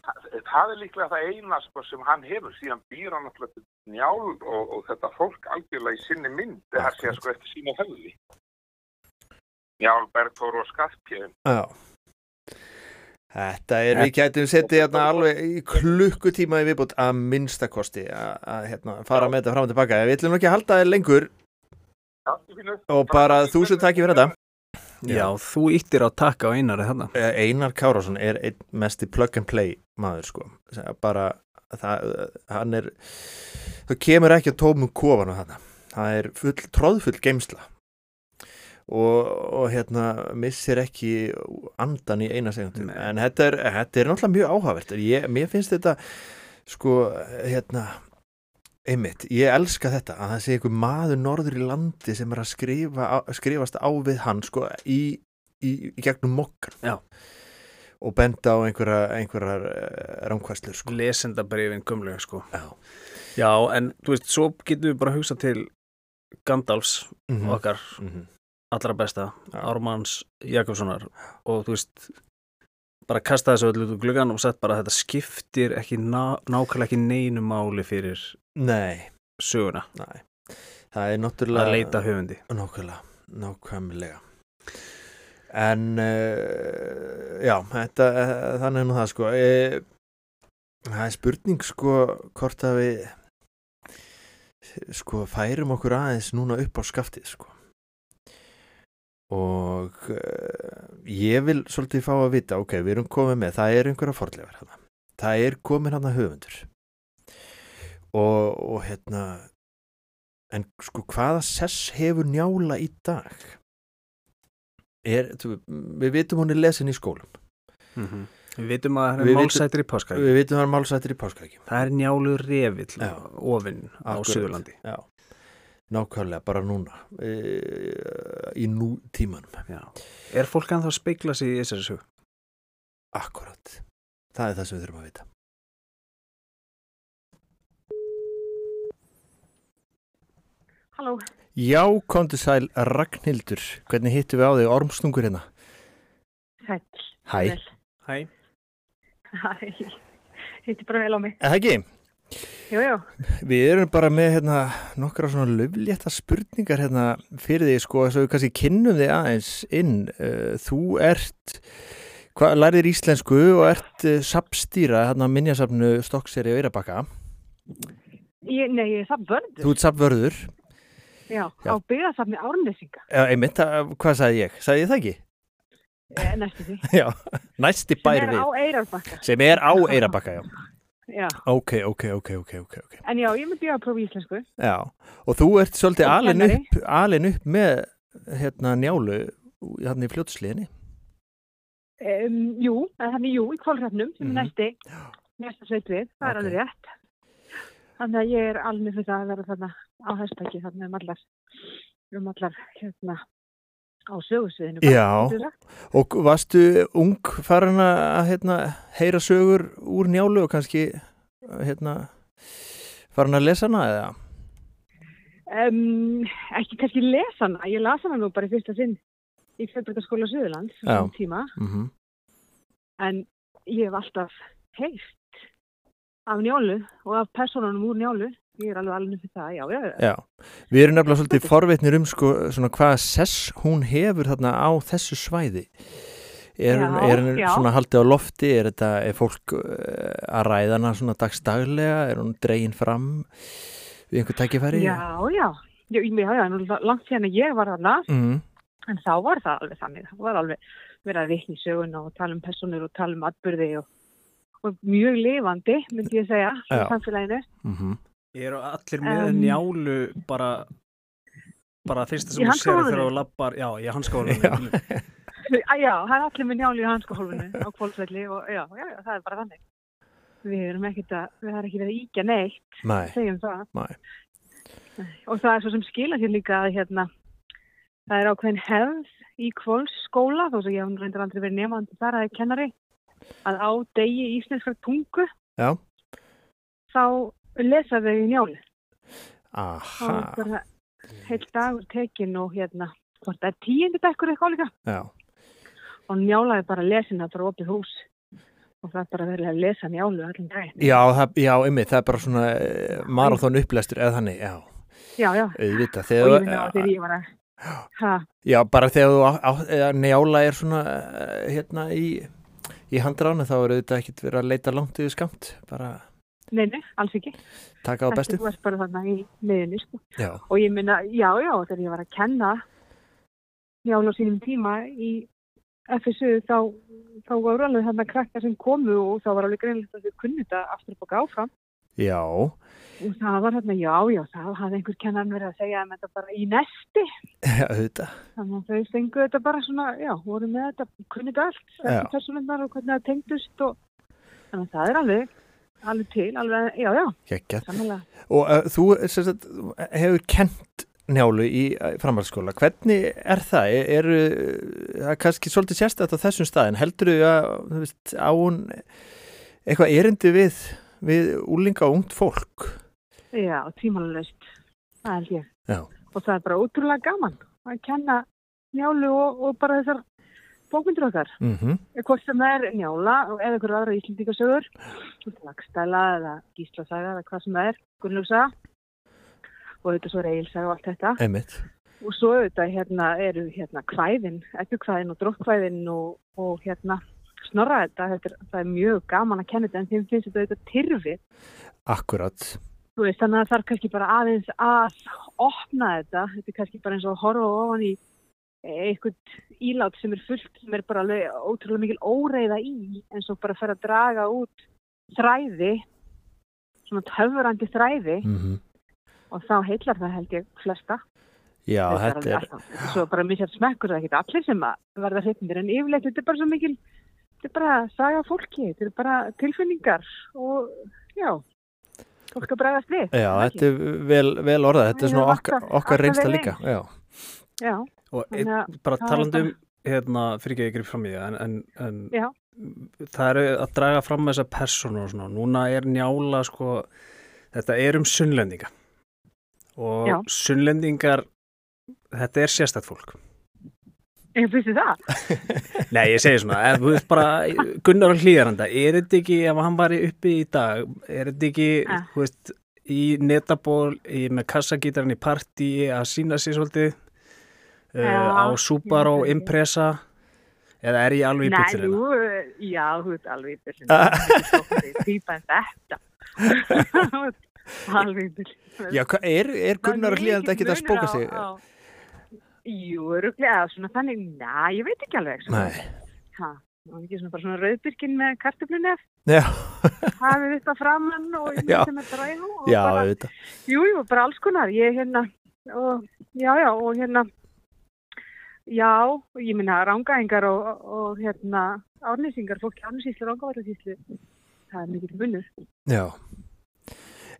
Það, það er líklega það eina sko, sem hann hefur, síðan býr hann alltaf til njál og, og þetta fólk algjörlega í sinni mynd, það sé sko eftir sína höfði. Njál, Bergþór og Skarpjöðin. Já Þetta er, við gætum setið hérna alveg í klukkutíma í viðbútt að minnstakosti að, að hérna, fara með þetta fram og tilbaka. Við ætlum ekki að halda þér lengur. Já, og bara þúsund takk fyrir þetta. já, þú íttir á takka á einari þarna. Eh, Einar Kárásson er einn mesti plug and play maður sko. Sem bara það, hann er það kemur ekki að tómum kofanu þarna. Það er full, tróðfull geimsla og, og hérna missir ekki andan í eina segundu Nei. en þetta er, þetta er náttúrulega mjög áhævert ég, mér finnst þetta sko hérna einmitt, ég elska þetta að það sé einhver maður norður í landi sem er að skrifa, á- skrifast á við hann sko í, í, í gegnum mokkan Já. og benda á einhverja, einhverjar rámkvæslur sko. Lesendabrifin gumlega, sko. Já. Já, en þú veist, svo getum við bara að hugsa til Gandalfs Mhm. okkar Mhm. Allra besta, Já. Ármanns Jakobssonar. Og þú veist bara kasta þessu öllu út úr gluggan og sett bara að þetta skiptir ekki ná, nákvæmlega ekki neinu máli fyrir Nei, söguna. Nei. Það er náttúrulega að leita höfundi. Nákvæmlega, nákvæmlega. En uh, já, þetta, uh, þannig er nú það sko. Uh, Það er spurning sko hvort að við sko færum okkur aðeins núna upp á skaftið sko og uh, ég vil svolítið fá að vita, ok, við erum komið með það er einhverja forlegar hana. það er komin hann að höfundur. Og, og hérna en sko hvaða sess hefur njála í dag? Er, þú, við vitum hún er lesin í skólum. Mm Við vitum að það er málsættir í páskaæki við vitum hann er málsættir í páskaækjum Það er njálur revill ofinn á. Suðurlandi. Já, nákvæmlega bara núna e, í nú tímanum Já. Er fólk að þá speikla sig í þessari sög? akkurat, það er það sem við þurfum að vita Halló, Já, komdu sæl Ragnhildur, hvernig hittum við á þig ormstungur hérna? Hæ, Vel. Hæ. Hæ, hitti bara vel á mig. eða ekki? Jú, jú. Við erum bara með hérna nokkra svona löflétta spurningar hérna fyrir því sko þess að við kannski kynnum þig aðeins inn. Uh, Þú ert, hvað, lærðir íslensku og ert uh, sapstýra hérna minjasafnu Stokkseri og Eirabakka. Nei, ég er samt vörður. Þú ert sapvörður. Já, Já. á byggðasafni Árnesinga. Já, einmitt, hvað sagði ég? Sagði ég það ekki? Eh, næstu því. [LAUGHS] Já, næsti Sem bær er við. á Eirarbakka. Sem er á Eirabakka, já. Já, Ok, ok, ok, ok, ok, en já, ég myndi að prófa íslensku. Já, og þú ert svolítið alin upp, alin upp með hérna njálu hérna í fljótsliðinni. Um, jú, þannig jú, í kvolrafnum, sem Mhm. er næsti, næsta sveit við, það er Ok. alveg rétt. Þannig að ég er alveg fyrir það að vera þarna á hestaki, þarna um allar, um allar, hérna, á sögursviðinu. Já, og varstu ung farin að hérna, heyra sögur úr njálu og kannski hérna, farin að lesa hana eða? Um, ekki kannski lesa hana, ég las hana nú bara í fyrsta sinn í Fjölbreytaskóla Suðurlands þessum tíma, Mm en ég hef alltaf heyrt af njálu og af personunum úr njálu, ég er alveg alveg fyrir það, já, já, já. Já, við erum nefnilega svolítið forvitnir um sko, svona hvaða sess hún hefur þarna á þessu svæði. Er, er hún svona haldið á lofti, er þetta, er fólk uh, að ræða hana svona dagstaglega, er hún dregin fram við einhver tækifæri? Já, já, já, já, já, langt að ég var þarna, Mm, en þá var það alveg þannig, það var alveg verið að vitna í söguna og tala um personur og tala um atbyrði og, og mjög lifandi, myndi ég segja, í samfélaginu. mm Eru allir með Um, njálu bara bara fyrsta sem þú sér þegar þú lappar, já, í [LAUGHS] Já. hanskahólfinu Æ, já, það er allir með njáli í hanskahólfinu á kvólsvelli og já, já, já, það er bara þannig. Við erum ekkert að, við erum ekki verið að íkja neitt, Nei, segjum það. Nei. Og það er svo sem skila sér líka að hérna, það er ákveðin hefð í kvólsskóla, þó sem ég hef reyndar aldrei verið nefandi þar að ég kennari, að á degi íslenskar tungu, já, þá lesa þau í njáli. Aha, bara heil dagur tekin og hérna, hvort það er tíundi bekkur eitthvað líka. já, og njála er bara lesin að bara opið hús og það bara verið að lesa njálu allan daginn. já, það, já, einmitt, það er bara svona uh, marathon upplestur eða þannig, já, Já, já, auðvitað, og ég finna að þegar ég var að, ha, já, bara þegar þú á, á, njála er svona uh, hérna í, í handránu þá er auðvitað ekkit verið að leita langt yfir skamt, bara nei, nei, alls ekki. taka á bestu. Þú ert bara þarna í miðinni, sko. Já, Og ég minna, já, já, þegar ég var að kenna njála á sínum tíma í FSU, þá, þá voru alveg þarna krakkar sem komu og þá var alveg greinlegt að þau kunni þetta aftur upp og gáfram. já, Og það var þarna, já, já, það hafði einhver kennan verið að segja um þetta bara í nesti. auðvitað, Þannig að þau fengu þetta bara svona, já, voru með þetta, kunnið allt, Já. þessi personundar og hvernig það tengdust og þannig að það er alveg, alveg til, alveg, já, já, samanlega. Og uh, þú sem sagt, hefur kent njálu í uh, framhaldsskóla. Hvernig er það? Er, er uh, kannski svolítið sérstætt á þessum staðin? Heldur þú að þú veist, á hún eitthvað erindi við, við úlinga og ungt fólk? Já, tímanleist, það held ég. Já. Og það er bara ótrúlega gaman að kenna njálu og, og bara þessar bókmyndir okkar. Mm -hmm. Hvort sem það er njála eða einhverju aðra íslendingasögur, lagstæla eða gíslasaga eða hvað sem það er, Gunnlugsa. og þetta svo reylsa og allt þetta einmitt og svo auðvitað hérna eru hérna kvæðin, ekkukvæðin og dróttkvæðin og, og hérna snorra þetta, þetta er, það er mjög gaman að kenna þetta en þeim finnst þetta auðvitað tyrfið akkurat veist, þannig að það er kannski bara aðeins að opna þetta, þetta er kannski bara eins og horfa ofan í eitthvað ílát sem er fullt, sem er bara alveg ótrúlega mikil óreiða í, eins og bara fer að draga út þræði, svona töfurandi þræði. Mm og þá heillar það held ég flesta. já, Þetta er alltaf- Svo bara misjart smekkur það ekki allir sem að verða hreitnir, en yfirleitt þetta er bara svo mikil, þetta er bara saga af fólki, þetta er bara tilfinningar og já, fólk að bregðast við. já, þetta er vel, vel orðað þetta er svona okkar, okkar vel líka já, Já, og Þannig að bara það er talandi um hérna, fyrir ekki ekki fram í það en, en, en það eru að draga fram þessa persónu og svona, núna er njála sko, þetta er um sunnlendinga og Já. sunnlendingar þetta er sérstætt fólk ég finnst það. [LAUGHS] Nei, ég segi svona, ef þú veist bara Gunnar og Hlýðaranda, er þetta ekki ef hann var uppi í dag, er þetta ekki Eh. þú veist, í netaból í, með kassagítarinn í partí að sína sér svolítið á Subaru ég veit. Impressa eða er ég alveg í Nei, byllirina? jú, já, þú ert alveg í byllinu. Týpa en þetta. alveg í byllinu. já er, er Gunnar og hlýðandi ekki að spóka sig Jú, öruglega, svona þannig, næ, ég veit ekki alveg. Nei, það var ekki svona bara svona rauðbyrkin með kartöflunef, já, hafið þetta framann og ég myndi með dræðu já, bara, auðvitað jú, jú, bara alls konar. Ég hérna, og, já, já, og hérna, já, ég minna rángaðingar og, og hérna, árnýsingar, fólk árnýsíslu, rángavæðarsíslu, það er mikið munur. já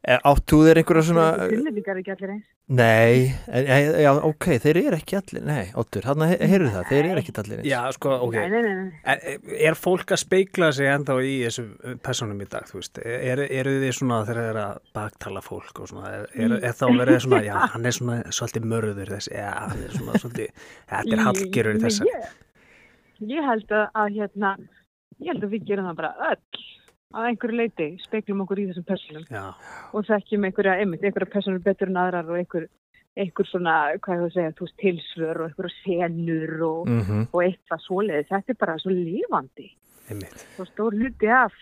E, Átt þú þér einhverja svona Finnlendingar er ekki allir eins. Nei, en, já, já, ok, þeir eru ekki allir Nei, Óttur, hann heyrðu það, þeir eru ekki allir eins Já, sko, ok. Nei, nei, nei, nei. Er, er fólk að speikla sig ennþá í þessum personum í dag, þú veist? Er, eru þið svona þegar þeir eru að baktala fólk og svona, er, er, er þá verið svona, já, [LAUGHS] hann er svona svolítið mörður þessi, já, hann er svona svolítið, [LAUGHS] þetta er hallgerur í. Ég, ég held að, að hérna, ég held að við gerum það bara öll að einhverju leiti, speklum okkur í þessum personum Já, og þekkjum einhverja, einmitt, einhverja personur betur en aðrar og einhver, einhver svona, hvað ég að segja, þú veist, tilsvör og einhverja senur og, mm og eitthvað svoleiði. Þetta er bara svo lífandi einmitt. og stór hluti af,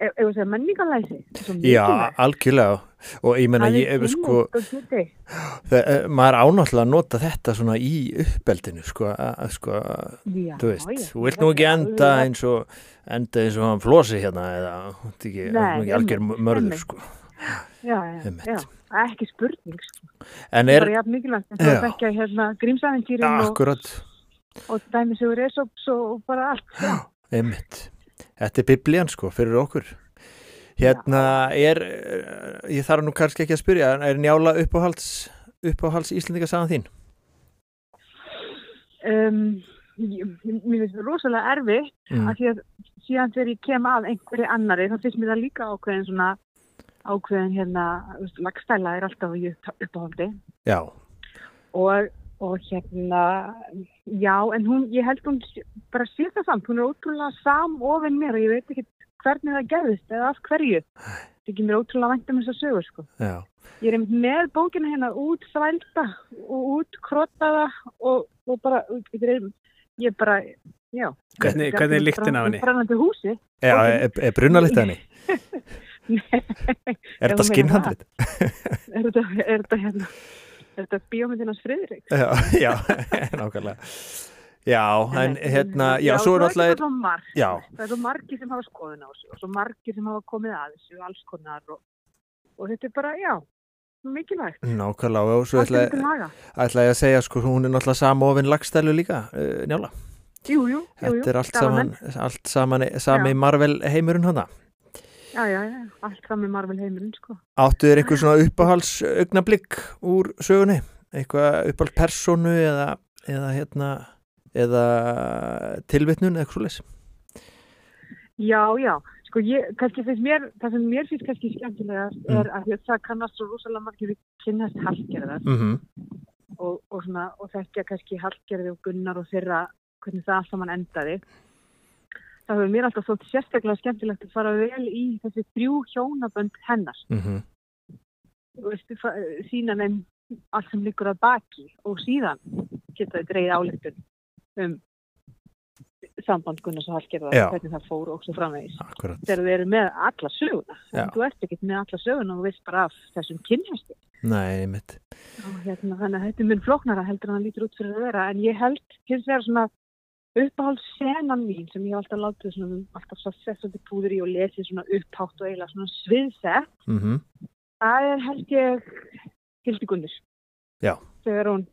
ef að segja, menningalæsi. Svo Já, algjörlega og ég menna, Það ég, er sko það, eh, maður ánáttúrulega að nota þetta svona í uppeldinu, sko, að, sko Já, þú veist, já, þú vilt nú ekki enda eins og enda eins og hann flosi hérna eða, ekki, Nei, ekki algjör mörður, sko Já, já, já, ekki spurning. sko. En Það er er, bara jafn mikilvægt en þú Já. að hérna grímsæðintýrin og, og dæmisugur esops og bara allt. Já. Einmitt. Þetta er biblían sko fyrir okkur. Hérna er, eh, ég þarf nú kannski ekki að spyrja, er njála uppáhalds, uppáhalds Íslendinga sagan þín? Um, mér finnst það rosalega erfitt Mm. af því að síðan þegar ég kem að einhverju annari þá finnst mér það líka ákveðin svona ákveðin hérna, lagstæla er alltaf í upp- uppáhaldi Já, og, og hérna já, en hún, ég held hún bara sé það samt, hún er ótrúlega samofin mér og ég veit ekki hvernig það gerðist eða af hverju. Það ekki mér ótrúlega vænt um þess að sögur sko. Já, ég er með bókina hérna út þvælda og út krottaða og, og bara, ég er, ég er bara já. Hvernig, hvernig er lyktin af henni? brennandi húsi. Já er, er brunalitt henni? [LAUGHS] Er Ef þetta skinnhandrit? er þetta, er þetta hérna er þetta bíómyndinans Friðrik Já, [LAUGHS] já, nákvæmlega. Já, en hérna, já, svo er alltaf, já, það er svo margir sem hafa skoðun á þessu og svo margir sem hafa komið að þessu alls konar og, og þetta er bara, já mikilvægt, nákvæmlega, og svo ætla, er ég að segja, sko, hún er náttúrulega samofin lagstælu líka, uh, njála. jú, jú, jú, jú, Þetta er allt saman, allt saman, sami Já. Marvel heimurinn hana. Já, já, já, allt saman Marvel heimurinn sko Áttu þér einhver svona uppáhals augnablík úr sögunni? Eitthvað uppáhals personu eða, eða hérna, eða tilvitnun eða eitthvað leys? Já, já, sko ég, kannski finnst mér, það sem mér finnst kannski skemmtilegast Mm. er að það kannast svo rosalega margir við kynnast hallgerðar Mm -hmm. og, og, svona, og þekkja kannski hallgerði og gunnar og þeirra hvernig það allt saman endaði. Það hefur mér alltaf þótt sérstaklega skemmtilegt að fara vel í þessi þrjú hjónabönd hennar. Mm -hmm. þú veist, fa- sína þeim allt sem liggur að baki og síðan geta þau dreigð áleitun um samband Gunnars og Hallgerðar hvernig það fór og svo framvegis. Þegar þau eru með alla söguna. En þú ert ekkert með alla söguna og veist bara af þessum Og hérna, þannig að þetta er mun flóknara heldur en það lítur út fyrir að vera. En ég held hins vegar svona uppáhaldssenan mín sem ég hef alltaf látið svona, alltaf svo sett svolítið púður í og lesið svona upphátt og eiginlega svona sviðsett. mm Það er held ég Hildi Gunnur. Já. Þegar hún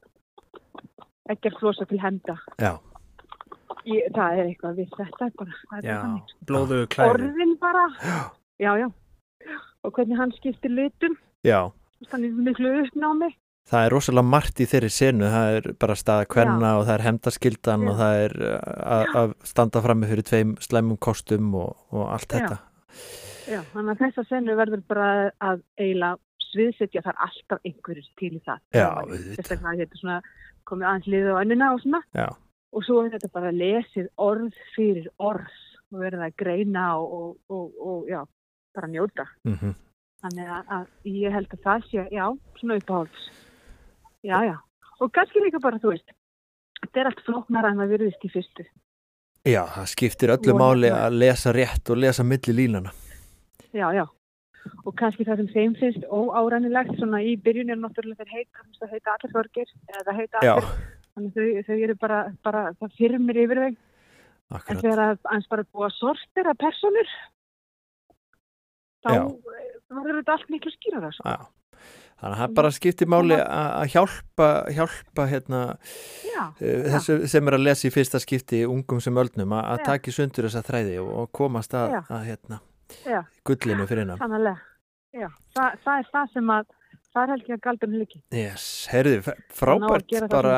ekki að flosa til henda. Já, Ég, það er eitthvað við þetta er bara. Það er Já, bara þannig. blóðu klæði. Orðin bara. [GASPS] Já, já. Og hvernig hann skiptir lutum. já Þannig miklu uppnámi. Það er rosalega margt í þeirri senu, það er bara staða kvenna og það er hemdaskildan og það er að- standa frammi fyrir tveim slæmum kostum og, og allt Já. þetta. Já, þannig að þessa senu verður bara að eiginlega sviðsetja þar alltaf einhverjir til í það. Já, Það. Sérstaklega að þetta er svona komið aðeins liðið á önnuna og svona. Já, Og svo er þetta bara lesið orð fyrir orð og verið að greina og, og, og, og já, bara njóta. mm Þannig að, að ég held að það sé, já, svona uppáhalds. Já, já. Og kannski líka bara, þú veist, þetta er allt flóknara en það virðist í fyrstu. já það skiptir öllu Og máli að lesa rétt og lesa milli línana. Já, já. Og kannski það sem þeim finnst óárænilegt, svona í byrjunir náttúrulega þeir heita, það heita allir þorgir, eða það heita allir, þannig þau, þau eru bara, bara, það firmir yfir. En akkurat. þegar að eins bara búa sortera personur, þá verður þetta allt miklu skýrara. Sko. Já. Þannig að það bara skiptir máli að hjálpa, hjálpa hérna, Já, uh, þessu sem er að lesa í fyrsta skipti ungum sem öldnum að, Já. taki sundur þessa þræði og, og komast að, Já. að hérna, já, gullinu fyrir hennar. sannlega. Já, það, það er það sem að, það er held ég að galdurinn líki. Yes, heyrðu, frábært bara,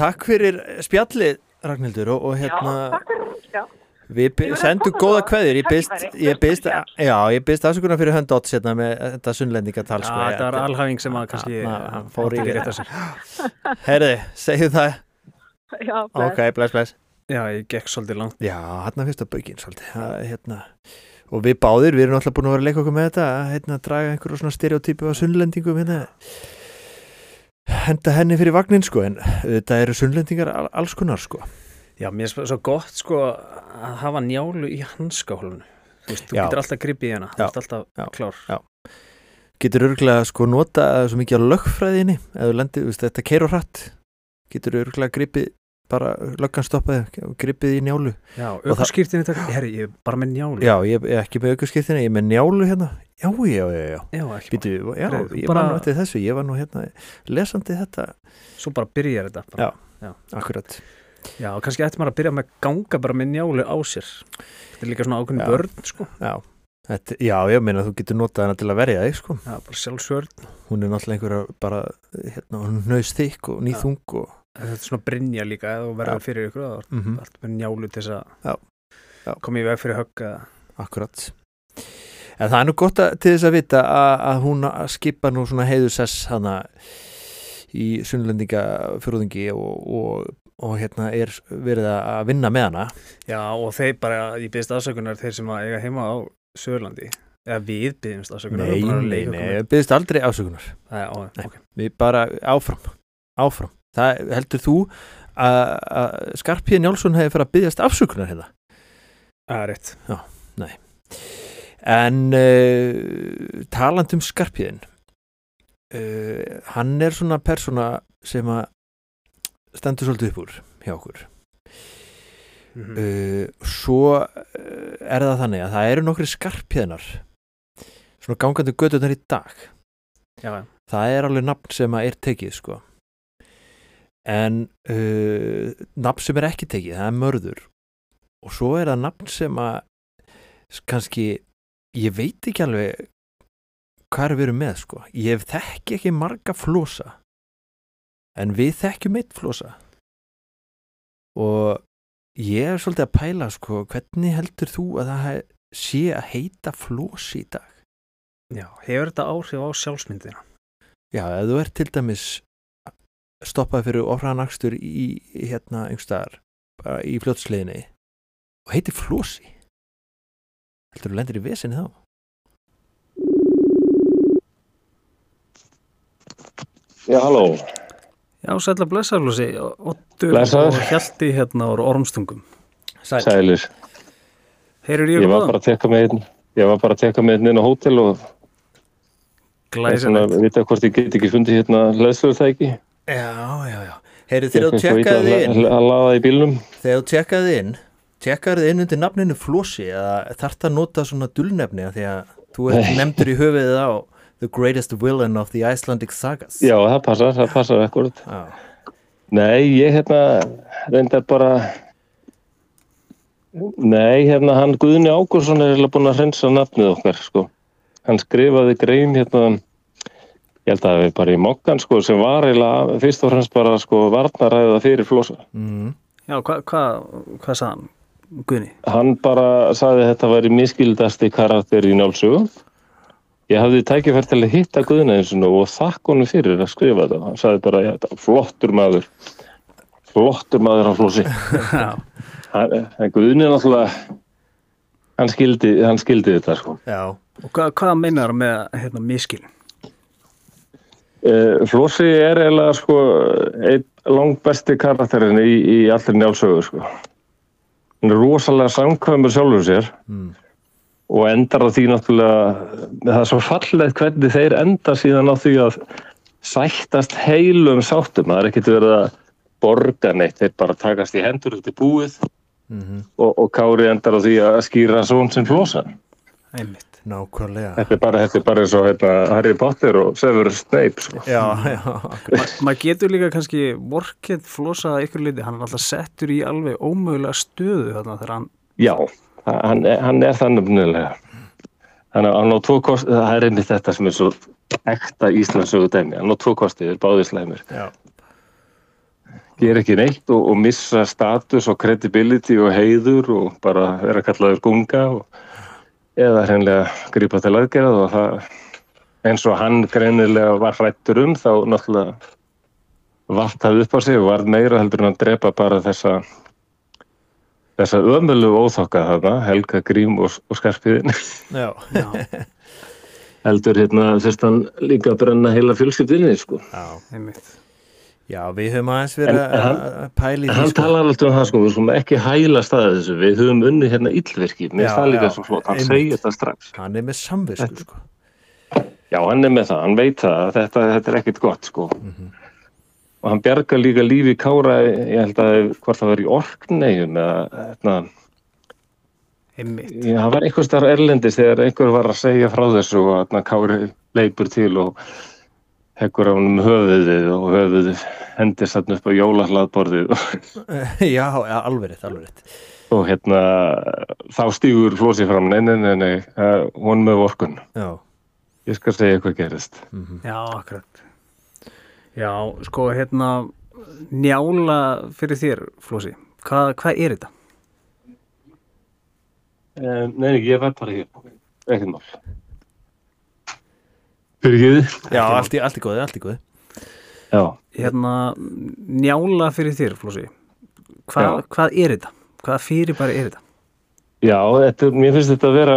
takk fyrir spjallið Ragnhildur og, og hérna Já, takk fyrir. Já. Við að sendum góða þá. kveðir ég byrst, já, afsökunar fyrir hönd Odds hérna með þetta sunnlendingatal Já, sko, þetta var alhæfing sem að kannski Na, hann fór átti í- rétt á sér. [LAUGHS] heyrðu, segjum það Já, bless. ok, bless, bless Já, ég gekk svolítið langt. já, hérna fyrst að baukinn svolítið hérna. og við báðir, við erum alltaf búin að vera að leika okkur með þetta að hérna, draga einhverju svona stereotypu af sunnlendingum hérna henda henni fyrir vagnin sko en þetta eru sunnlendingar al- alls konar sko Já, mér er svo gott sko að hafa njálu í hanskahólunu. Þú veist, þú Já. getur alltaf gripið í hana. Þú Já. ert alltaf Já. klár. getur örgulega sko nota svo mikið á lögfræðinni eða þú veist, þetta keir og hratt getur örgulega gripið bara löggan stoppaði og gripið í njálu Já, aukurskýrtinni takk. Herri, ég er bara með njálu. já, ég er ekki með aukurskiptina, ég er með njálu hérna já, já, já, já Já, Býtu, já, Heyrðu, ég bara- var nú eftir þessu, ég var nú hérna lesandi þetta, Svo bara byrjar þetta. Bara. akkurat Já, og kannski ætti maður að byrja með að ganga bara með njálu á sér. Þetta er líka svona ákveðin börn, sko. já, þetta, já, ég meina þú getur notað hana til að verja þig, sko Já, bara sjálfsvörn. hún er náttúrulega einhverja bara hérna, hún nöðst þykk og nýþung og Þetta er svona brinja líka eða Já. fyrir ykkur. Það mm er allt með njálu til þess að koma í veg fyrir högg. akkurat en það er nú gott að, til þess að vita að, að hún skipa nú svona heiðusess hana í sunnlendingafjörðingi og, og, og hérna er verið að vinna með hana Já, og þeir bara, ég byrðist afsökunar þeir sem að eiga heima á Söðurlandi. Eða við byrðist afsökunar. nei, nei, nei, byrðist aldrei ásökunar Nei, ó, Nei. ok. við bara áfram áfram, það heldur þú að Skarpíð Njálsson hefði fyrir að byggjast afsökunar hérna Það er rétt. en uh, taland um Skarpíðin uh, hann er svona persóna sem að stendur svolítið upp úr hjá okkur. Mm uh, svo uh, er það þannig að það eru nokkri Skarpíðinar svona gangandi götunar í dag. Já, það er alveg nafn sem er tekið sko. En uh, nafn sem er ekki tekið það er mörður. Og svo er það nafn sem að kannski ég veit ekki alveg hvað er við erum með sko. Ég þekki ekki marga flosa en við þekkjum eitt flosa og ég er svolítið að pæla sko hvernig heldur þú að það sé að heita flosi í dag Já, hefur þetta áhrif á sjálfsmyndina? Já, ef þú ert til dæmis stoppað fyrir ofraðanakstur í hérna einhverstaðar bara í fljótsliðinni og heitir Flosi heldur þú lendir í vesinni þá? Já, halló. Já, sætla blessarflósi, Ottur Blessaður. og Hjalti hérna úr ormstungum. Sæl. Sælir. Heyrir ég Ég var góðan? bara að tekka með einn, ég var bara að tekka með einn inn á hótel og er Glæsilegt. að vita hvort ég get ekki fundið hérna leðsluður það ekki. Já, já, já. Heyrðu Ég þegar þú að, inn, að, að laða í bílnum. þegar þú tjekkaði inn, tjekkaði inn undir nafninu Flósi eða þarft að nota svona dullnefni af því að þú ert nefndur í höfuðið á The Greatest Villain of the Icelandic Sagas. Já, það passar, það passar ekkur. Já. Nei, ég hérna reyndar bara, nei, hérna hann Guðni Ágursson er eiginlega búin að hreinsa nafnið okkar, sko. Hann skrifaði grein hérna, ég held að það við bara í mokkan, sko, sem var eiginlega fyrst og fremst bara, sko, varnaræða fyrir flosa. Mm. Já, hvað hva, hva sagði hann, Guðni? Hann bara sagði að þetta væri miskildasti karakter í nálsögu. Ég hafði tækifært til að hitta Guðna eins og þakk honum fyrir að skrifa þetta. Hann sagði bara, já, flottur maður. Flottur maður á flósi. [LAUGHS] Já, Hann- En Guðni er náttúrulega, hann skildi, hann skildi þetta, sko. Já, og hvað, hvað hann með hérna miskilin? Uh, Flósi er eiginlega, sko, einn langt besti karakterin í, í allir njálsögu, sko. Hann er rosalega samkvæmur sjálfur sér. mm. Og endar á því náttúrulega það er svo fallegt hvernig þeir enda síðan á því að sættast heilum sáttum. Það er ekkert verið að borga neitt þeir bara takast í hendur út í búið. Mm og, og Kári endar á því að skýra svon sem flosa Einmitt. nákvæmlega. þetta er bara, þetta er bara eins og hérna, Harry Potter og Severus Snape sko. Já, já, Ma, maður getur líka kannski vorkið flosa ykkur liti, hann er alltaf settur í alveg ómögulega stöðu þarna þegar hann, já, hann, er- hann er það nefnilega. Þannig að hann á tvo kosti það er einmitt þetta sem er svo ekta Íslandsögu dæmi, hann á tvo kosti slæmir. Já. gera ekki neitt og, og missa status og credibility og heiður og bara vera kallaður gunga og, eða hreinlega grípa til aðgerð og það eins og hann greinilega var hrættur um þá náttúrulega vartaði upp á sig og varð meira heldur en að drepa bara þessa þessa ömölu óþokka þarna, Helga Grím og, og Skarpiðin já. já, [LAUGHS] heldur hérna þurft hann líka að brenna heila fjölskyldinni sko. já. einmitt. Já, við höfum aðeins verið að pæli En hann talar alltaf um það sko, við skulum ekki hæla staðið þessu, við höfum unni hérna illverki, mér það líka já, svo flott, hann einmitt. segir þetta strax. Hann er með samvisku, sko. Já, hann er með það, hann veit það, að þetta, þetta er ekkit gott sko. Og hann bjargar líka lífi Kára, ég held að hvort það var í orknegjum eða, hérna, einmitt. já, það var einhver starf erlendis þegar einhver var að segja frá þessu og hérna Kári leipur til og heggur á hann um höfuðið og höfuðið hendist þarna upp á jólahlaðborðið [LAUGHS] já, já, alveg rétt, alveg rétt. og hérna þá stígur flósið fram, nei, nei, nei, nei, hún með vorkun, Já, ég skal segja hvað gerist. Já, akkurat. Já, sko, hérna, njála fyrir þér, Flósi, hvað, hvað er þetta? Um, nei, ég var bara hér, ekkert mál. Fyrir ekki já allt, í, allt í góði, allt í góði. Já, Hérna, njála fyrir þér, Flósi, hvað, hvað er þetta? Hvað fyrir bara er þetta? já þetta, mér finnst þetta að vera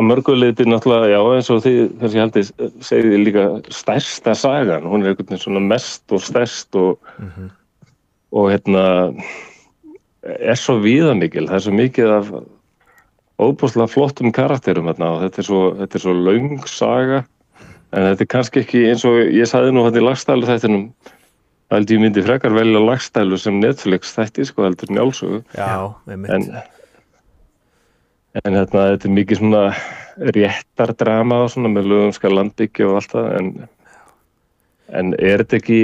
að mörguleiti náttúrulega, já, eins og því kannski haldið segið líka stærsta sagan, hún er einhvern veginn svona mest og stærst og, og hérna er svo viðamikil, það er svo mikið af óbúslega flottum karakterum hérna og þetta er svo, þetta er svo löng saga. En þetta er kannski ekki eins og ég sagði nú hann í lagstælu þættinum að held ég myndi frekar velja lagstælu sem Netflix þætti sko heldur njálsögu. Já, einmitt. en, en hérna, þetta er mikið svona réttar drama og svona með lögumska landbyggja og allt það en, en er þetta ekki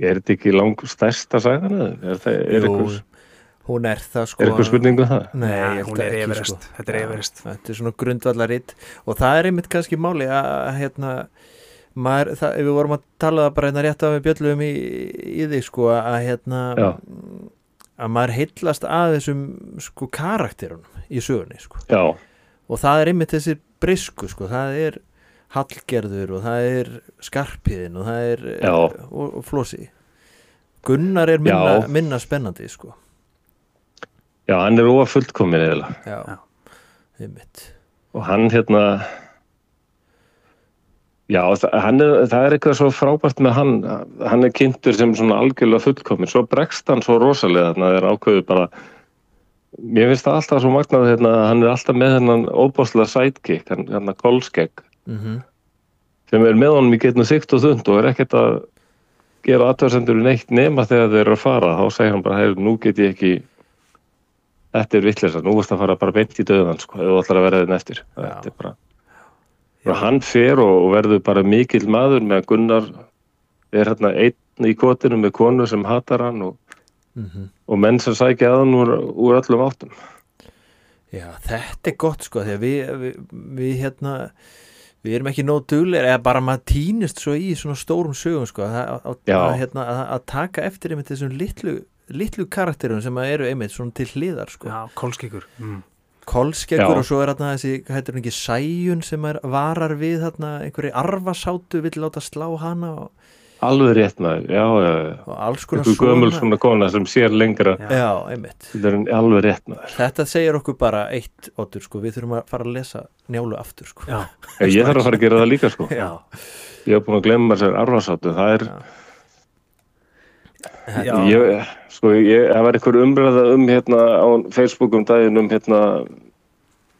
er þetta ekki lang stærsta sagan eða? er, það, er, Jú, einhver, hún er það, sko. er eitthvað spurningu það? Nei, held hún er Everest. sko. Þetta er Everest. Þetta er svona grundvallaritt og það er einmitt kannski máli að, hérna, maður, það, við vorum að tala bara hérna rétt af við bjöllum í, í því, sko, að hérna, Já. Að maður heillast að þessum, sko, karakterunum í sögunni, sko. Já, Og það er einmitt þessi brisku, sko, það er Hallgerður og það er Skarpiðin og það er og, og Flósi. Gunnar er minna, minna spennandi, sko. já, hann er óa fullkomin eða Já, Já. einmitt. og hann hérna Já, það, er, það er eitthvað svo frábært með hann, hann er kynntur sem svona algjörlega fullkomin, svo bregst hann svo rosalega þarna þegar ákveður bara, mér finnst það alltaf svo magnað hérna, hann er alltaf með hennan óbáslega sidekick, hann, hann kolskegg, mm sem er með honum í getnum sikt og þund og er ekkert að gera aðtöðsendur neitt nema þegar þeir eru að fara, þá segir hann bara, heyr, nú get ég ekki, þetta er vittlisa, nú veist að fara bara beint í döðan, sko, ef þú ætlar að vera þeim eftir, þetta er bara, og hann fer og, og verður bara mikill maður með að Gunnar er hérna einn í kotinu með konu sem hatar hann og, -hmm. og menn sem sækja að hann úr, úr öllum áttum. Já, þetta er gott sko því að við, við, við hérna við erum ekki nóg dugleir eða bara maður týnist svo í svona stórum sögum sko að, að, hérna, að, að taka eftir einmitt þessum litlu, litlu karakterum sem að eru einmitt svona til hliðar sko Já, kolskíkur mm. Kolskeggur og svo er þarna þessi, hvað heitir hann ekki, sæjun sem er varar við þarna einhverju arfasátu vill láta slá hana og, Alveg rétt maður, já, já, já. og alls konar Einhver gömul svona kona sem sér lengra, Já. Já, einmitt þetta er alveg rétt maður. Þetta segir okkur bara eitt, Otur, sko, við þurfum að fara að lesa njálu aftur, sko. Já, ég þarf að fara að gera það líka, sko. Já. Ég hef búin að glemma sér arfasátu, það er, Já. Ég, sko, ég, það var einhver umræða um hérna á Facebook um daginn um hérna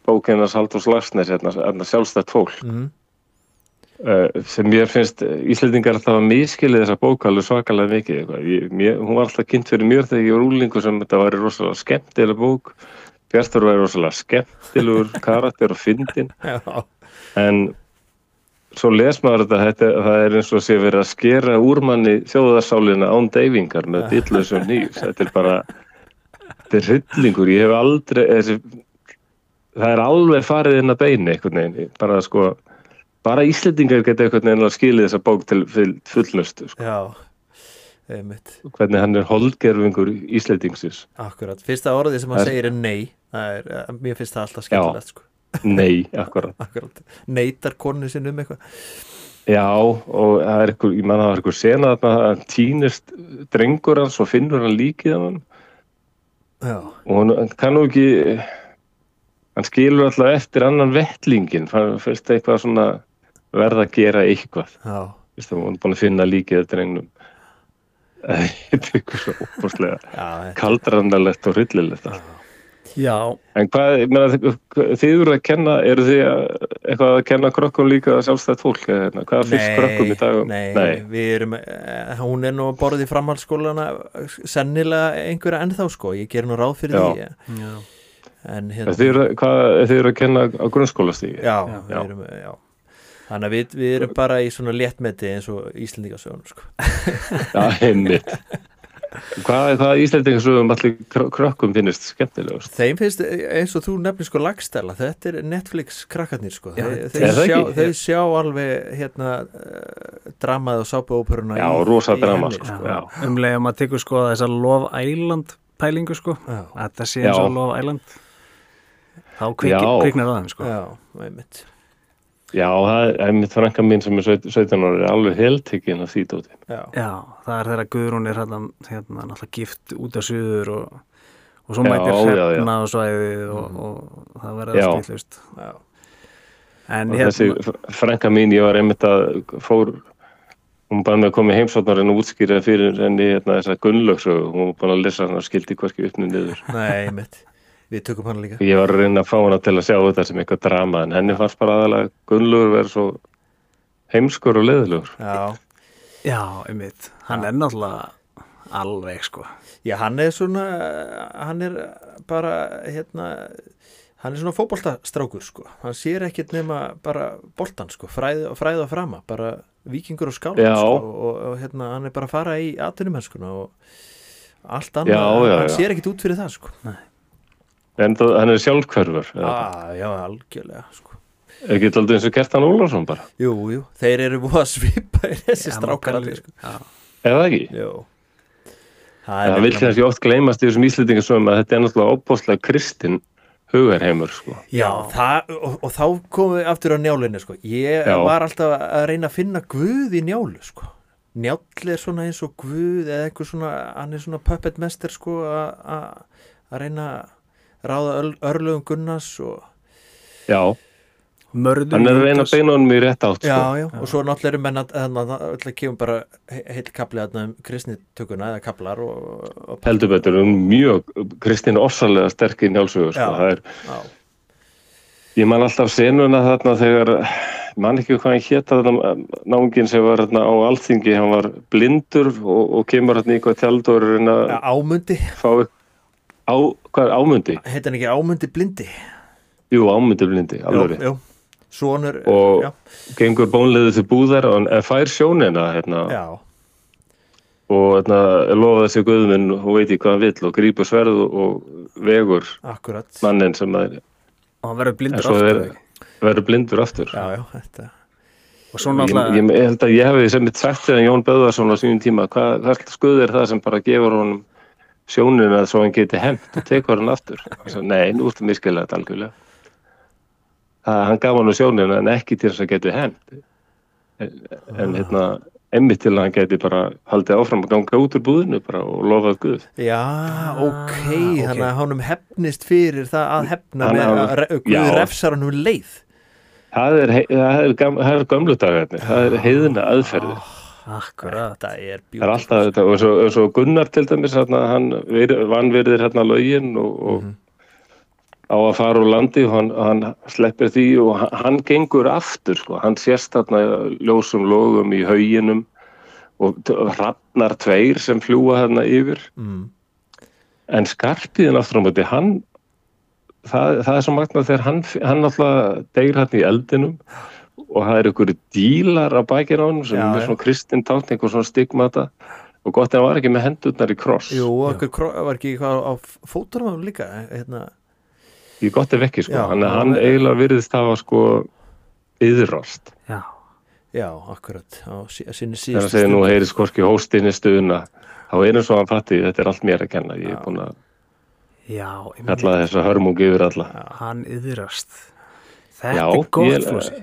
bókinnars Halldórs Larsnes, hérna, hérna sjálfstætt fólk. Mm. uh, sem mér finnst Íslendingar alltaf að miskilið þessa bók alveg svakalega mikið. Ég, mér, hún var alltaf kynnt fyrir mér þegar ég var úlingu sem þetta væri rosalega skemmtileg bók Bjartur væri rosalega skemmtilegur [LAUGHS] karakter og fyndin en svo les maður þetta, þetta það er eins og sé verið að skera úr manni þjóðarsálina án deyfingar með dillöðsum nýjus þetta er bara þetta er hryllingur, ég hef aldrei þessi, það er alveg farið inn að beini einhvern veginn, bara sko bara Íslendingar geta einhvern veginn að skilja þessa bók til full- fullnustu sko. Já, einmitt, hvernig hann er holdgerfingur Íslendingsis akkurat. Fyrsta orðið sem hann segir er nei. Það er, eh, mér finnst það alltaf skemmtilegt, sko. Nei, akkurat. Akkurat. Neitar konu sinn um eitthvað. Já, og það er einhver, ég manna það er einhver sena að hann týnist drengur hans og finnur hann líkið af hann Já, og hann hann kann nú ekki hann skilur alltaf eftir annan vettlingin hann fyrst eitthvað svona verða að gera eitthvað. Já, Vist, hann er búin að finna líkið af drengnum. [LAUGHS] Þetta er eitthvað svo þetta- kaldrannalegt og hryllilegt allt. Já, en hvað, ég meina, þið- eru að kenna eru þið að, eitthvað að kenna krökkum líka sjálfstætt fólk, hérna, hvað finnst krökkum í dag um- nei, nei, við erum, eh, hún er nú að borðið framhaldsskólana sennilega einhverja ennþá, sko. Ég ger nú ráð fyrir Já. því. já. En En hérna, Þið eru, hvað, þið eru að kenna á grunnskólastígi? já, Já. við erum, já. Þannig að við, við erum bara í svona léttmeti eins og Íslendingasögunum, sko. Já, einmitt. [LAUGHS] Hvað, hvað Íslandingasögum allir krö- krökkum finnist skemmtilegust? Þeim finnst eins og þú nefnir sko lagstæla, þetta er Netflix krakkarnir sko, Já, þeir, er þeir, það sjá, þeir sjá alveg hérna uh, dramað og sápuóperuna Já, rosa drama, sko. Já. um leiðum að tekur sko þessa Love Island pælingu sko. Já, þetta sé eins og Love Island þá kviknar það þeim sko. Já, einmitt Já, það er einmitt frænka mín sem er 17 ára er alveg heltekinn af því dóti. Já, Já, það er þegar Guðrún er hérna, hérna náttúrulega gift út af suður og, og svo Já, mætir hrefna á svæðið og, og það verður allt ítlust já, En Og hérna, þessi frænka mín, ég var einmitt að fór, hún bara með að koma í heimsóknar en útskýra fyrir henni hérna, þessa gunnlöksu, hún var búin að lesa hann og skildi hverski uppnum niður. nei, einmitt Við tökum hana líka. Ég var að reyna að fá hana til að sjá þetta sem eitthvað drama en henni fannst bara aðalega gunnlögur verið svo heimskur og leðilegur. Já, já, einmitt. Hann er náttúrulega alveg sko. Já hann er svona hann er bara hérna hann er svona fótboltastrákur sko. Hann sér ekkert nema bara boltan sko, fræð, fræð og frama bara vikingur og skál Já. sko, og, og hérna hann er bara að fara í atvinnumennskuna og allt annað, Já, já, hann já. sér ekkert út fyrir það sko En það, hann er sjálfkörfur. ah, já, algjörlega sko. Er ekki alltaf eins og Kertan Ólafsson bara? jú, jú, þeir eru búið að svipa í þessi Já, strákar maður allir sko. já, Eða ekki? jú það Það er vil kannski oft gleymast í þessum íslendingasögum að þetta er náttúrulega opbóðslega kristin hugarheimur sko. Já, það, og, og þá komum við aftur á njálinu sko. ég Já. var alltaf að reyna að finna Guð í njálu sko. Njáll er svona eins og Guð eða eitthvað svona, hann er svona puppet master sko að- að að reyna að ráða örlögum Gunnars og, Já, mörður hann er að reyna að beina honum í rétt átt já, sko. já, og svo náttúrulega eru menn að þannig að það kemur bara he- heill kapli þarna um kristnitökuna eða kaplar og, og heldur betur, er mjög Kristín er ofsalega sterk í njálsögur sko. Já. það er, já, ég man alltaf senuna þarna þegar ég man ekki hvað hann hétt þarna náungin sem var þarna á alþingi hann var blindur og, og kemur þarna í eitthvað tjald og er að reyna að Já, ámundi, fá á, hvað er ámundi? heit hann ekki ámundi blindi? Jú, ámundi blindi, alveg rétt. já, sonur Og- já, gengur bónleiðu til búðar og en fær sjónina hérna, já, og hérna, lofa þessi guðminn og veit í hvað hann vill og grípur sverð og, og vegur akkurat. mannin sem er, og hann verður en blindur aftur er, ekki? verður blindur aftur. Já, já, þetta og svo ég, ég, ég held að ég hefði sem mitt sagt þegar Jón Böðvarsson á sínum tíma. Hvað, hvað skuð er það sem bara gefur honum sjónina svo hann geti hent og tekur hann aftur. Svo, nei, nú ertu miskilega þetta algjörlega. Það, hann gaf hann sjónina en ekki til þess að geti hent. En, en hérna emmitt til að hann geti bara haldið áfram að ganga út úr búðinu bara og lofað Guð. Já, ok, þannig að honum hefnist fyrir það að hefna Hann- með hann- að já. Guð refsar hann um leið. Það er, er, það er gömlu dagarnir það er heiðina aðferði akkurat Þetta er Það er alltaf þetta og svo, og svo Gunnar til dæmis hérna, hann vir, vanvirðir hérna lögin og, og á að fara úr landi og hann, hann sleppir því og hann, hann gengur aftur sko. hann sést þarna ljósum logum í hauginum og hrafnar tveir sem fljúa þarna yfir mm. en skarpiðin aftur á móti hann það, það er svo magna þegar hann, hann alltaf deyr hann í eldinum og það er ykkur dílar á bakinn á hann sem Já, er svona kristin tátt einhver svona stigmata. Og gott að hann var ekki með hendurnar í kross. Jú, okkur kró- var ekki eitthvað á fóturum hann líka hérna, í gott ef ekki sko, Já, hann, hann já. eiginlega virðist hafa sko yðrast já, Já, akkurat á sí- á sinni þegar hann síðustu segir nú heyrið skorki hóstinni stuðuna þá er eins og hann fatti þetta er allt mér að kenna. Ég er búin að já ég kalla þessa hörmungi yfir alla. Hann yðrast þetta Já, er ég- flósi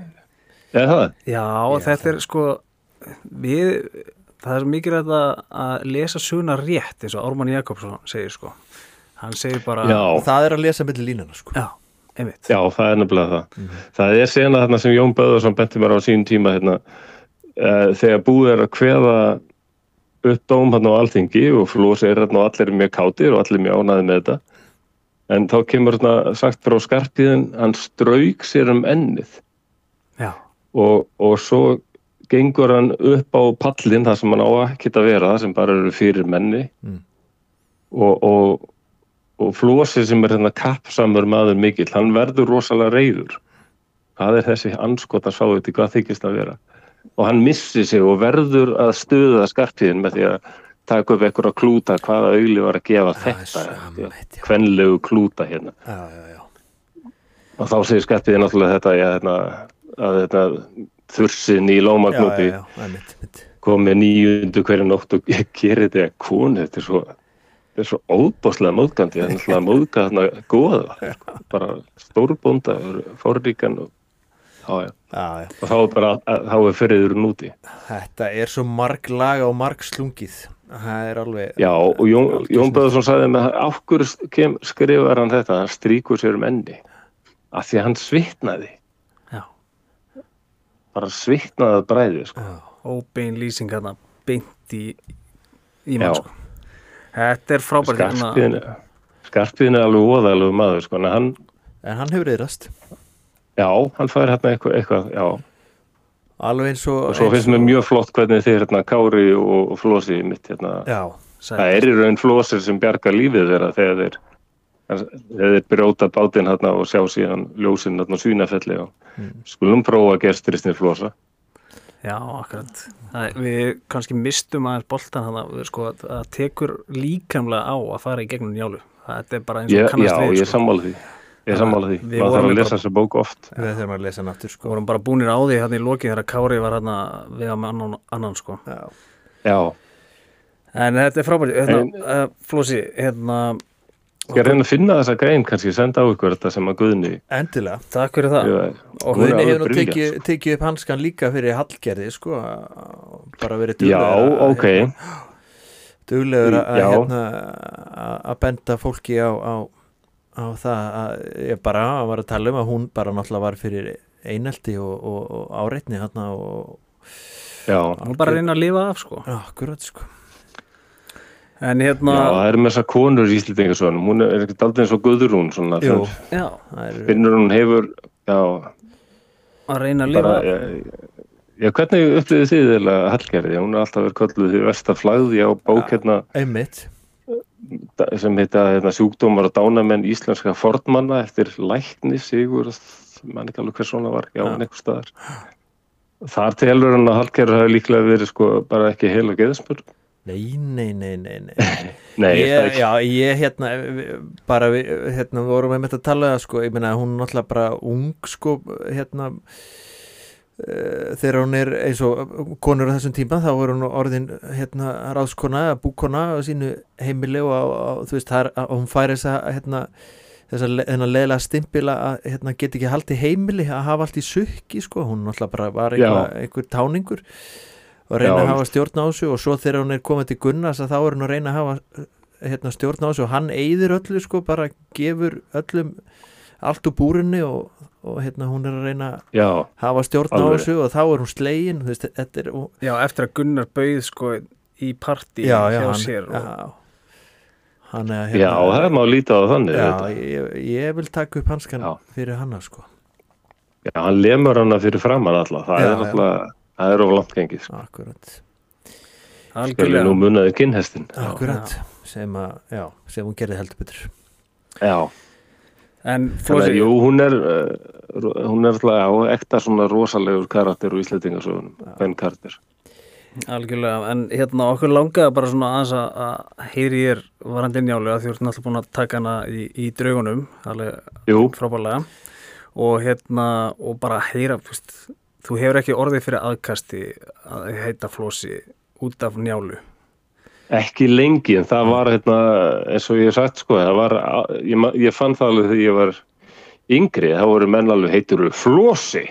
það, já, þetta er sko við, það er mikið að, að lesa suna rétt eins og Ármann Jakobsson segir sko. Hann segir bara já, það er að lesa milli línuna sko. já, já, það er nefnilega það. Það er sena þarna sem Jón Böðarsson benti mér á sín tíma hérna, uh, þegar búið er að kveða upp dóm hann á alþingi og flósi er hérna og allir er mjög kátir og allir er mjög ánaði með þetta en þá kemur hérna sagt frá skarpiðin hann strauk sér um ennið. já, og, og svo gengur hann upp á pallin þar sem hann á ekki að vera það sem bara eru fyrir menni. Mm. og, og, og Flósi sem er hérna kappsamur maður mikill, hann verður rosalega reyður hvað er þessi anskota sáuti, hvað þykist að vera. Og hann missi sig og verður að stuða skarpiðin með því að taka upp einhverja klúta hvaða augli var að gefa Það er þetta já. kvenlegu klúta hérna. Já, já, já. Og þá segir skarpiðin náttúrulega þetta, já, hérna, að þetta þursin í lómagnúti komið nýjundu hverju nótt og [LAUGHS] gerir þetta að konu, þetta er svo þetta er svo óbáslega móðgandi það er náttúrulega [LAUGHS] móðga þarna góða sko. bara stórbónda fórríkan og, já, já. Já, og þá er bara þá er fyrirður núti Þetta er svo marg laga og marg slungið. Það er alveg já og Jón, Jón. Böðarsson sagði með af hverju kem, skrifar hann þetta? Hann stríkur sér um enni af því að hann svitnaði bara svitnaði að bræði sko. Óbein lýsing hérna beint í, í mann sko. Þetta er frábært hérna. Skarpiðin skarpiðin er alveg óðalegu maður sko. en hann, En hann hefur yðrast já, hann fær hérna eitthvað, eitthvað já. Alveg eins og og svo finnst mér mjög flott hvernig þið hérna Kári og, og Flósi mitt hérna Já, það er í raun Flósir sem bjargar lífið þeirra þegar þeir þeir brjóta bátinn hérna og sjá síðan ljósinn hérna á svínafelli og skulum prófa að gersturistin Flósa Já, akkurat. Það, við kannski mistum aðeins boltan hann að sko, að það tekur líkamlega á að fara í gegnum njálu. Það er bara eins og ég, kannast já, við. ég er sko. sammála því ég sammála því, Við maður þarf að lesa þessa bók oft við þurfum að lesa náttur Við sko vorum bara búnir á því hann í lokið þegar Kári var hann við að með annan, annan sko. Já, já, En þetta er frábært. Hérna, En- uh, Flósi, hérna, ég reyna að finna þessa grein kannski senda á ykkur þetta sem að Guðni endilega takk fyrir það. ég, Og Guðni hefur nú tekið, sko. tekið upp hanskan líka fyrir Hallgerði sko bara verið já, duglegur að- ok duglegur að, Já. hérna, benda fólki á, á, á það að ég bara var að tala um að hún bara náttúrulega var fyrir einelti og, og, og áreitni hann og Já, Hún bara reyna að lifa af sko akkurat sko En já, hérna það er með þessar konur í Íslendingasögunum, hún er ekkert aldrei eins og Guðrún svona, Jú, þannig Já, er finnur hún hefur, já, að reyna að lifa. já, já, hvernig upplýðið þið eða Hallgerði, hún er alltaf verið kölluð því versta flagði á bók hérna einmitt. Sem heita hérna, sjúkdómar og dánamenn íslenska fornmanna eftir lækni sigur, mann ekki alveg hver svona var, já, Já. einhver staðar. Þar telur hann að Hallgerður hafi líklega verið sko bara ekki heil og geðspur. Nei, nei, nei, nei, nei. [LAUGHS] Nei, ég. Já, ég hérna bara við, hérna, við vorum með þetta að tala sko, ég meina hún er náttúrulega bara ung sko, hérna uh, þegar hún er eins og konur á þessum tíma, þá er hún orðin hérna ráðskona, eða búkona á sínu heimili og á, á, þú veist, að hún fær þessa hérna þess að leðilega stimpila að hérna, get ekki haldið heimili að hafa allt í sukki sko, hún náttúrulega bara var einhver, einhver táningur og reyna Já. að hafa stjórn á þessu og svo þegar hún er komið til Gunnars að þá er hún að reyna að hafa hérna, stjórn á þessu og hann eyðir öllu sko, bara gefur öllum allt úr búrinni og, og hérna, hún er að reyna að Já, hafa stjórn á þessu og þá er hún slegin veist, þetta er, og, Já, eftir að Gunnar bauð sko í partí já, hjá já, hann, sér og, já, hann er já, það má líta á það þannig. já, þetta. ég, ég vil taka upp hanskan Já. fyrir hanna sko Já, hann lemur hana fyrir framann alltaf, það Já, er alltaf, það er of langt gengið. Sko. akkurat, Skilur algjörlega nú munnaði kynhestin. akkurat. Sem, að, já, sem hún gerði heldur betur. Já, En Flósi, jú, hún er, uh, hún er alltaf, ekta svona rosalegur karakter úr Íslandingasögunum, hvern karakter. algjörlega. En hérna okkur langaði bara svona aðeins að- að heyri ég varandi njálu að því þú ert náttúrulega búin að taka hana í, í draugunum alveg Jú, frábælega og hérna og bara heyra þú veist, þú hefur ekki orðið fyrir aðkasti að heita Flósi út af njálu ekki lengi, en það var hérna, eins og ég hef sagt, sko, það var, ég, ég fann það alveg þegar ég var yngri, þá voru menn alveg heitur flosi,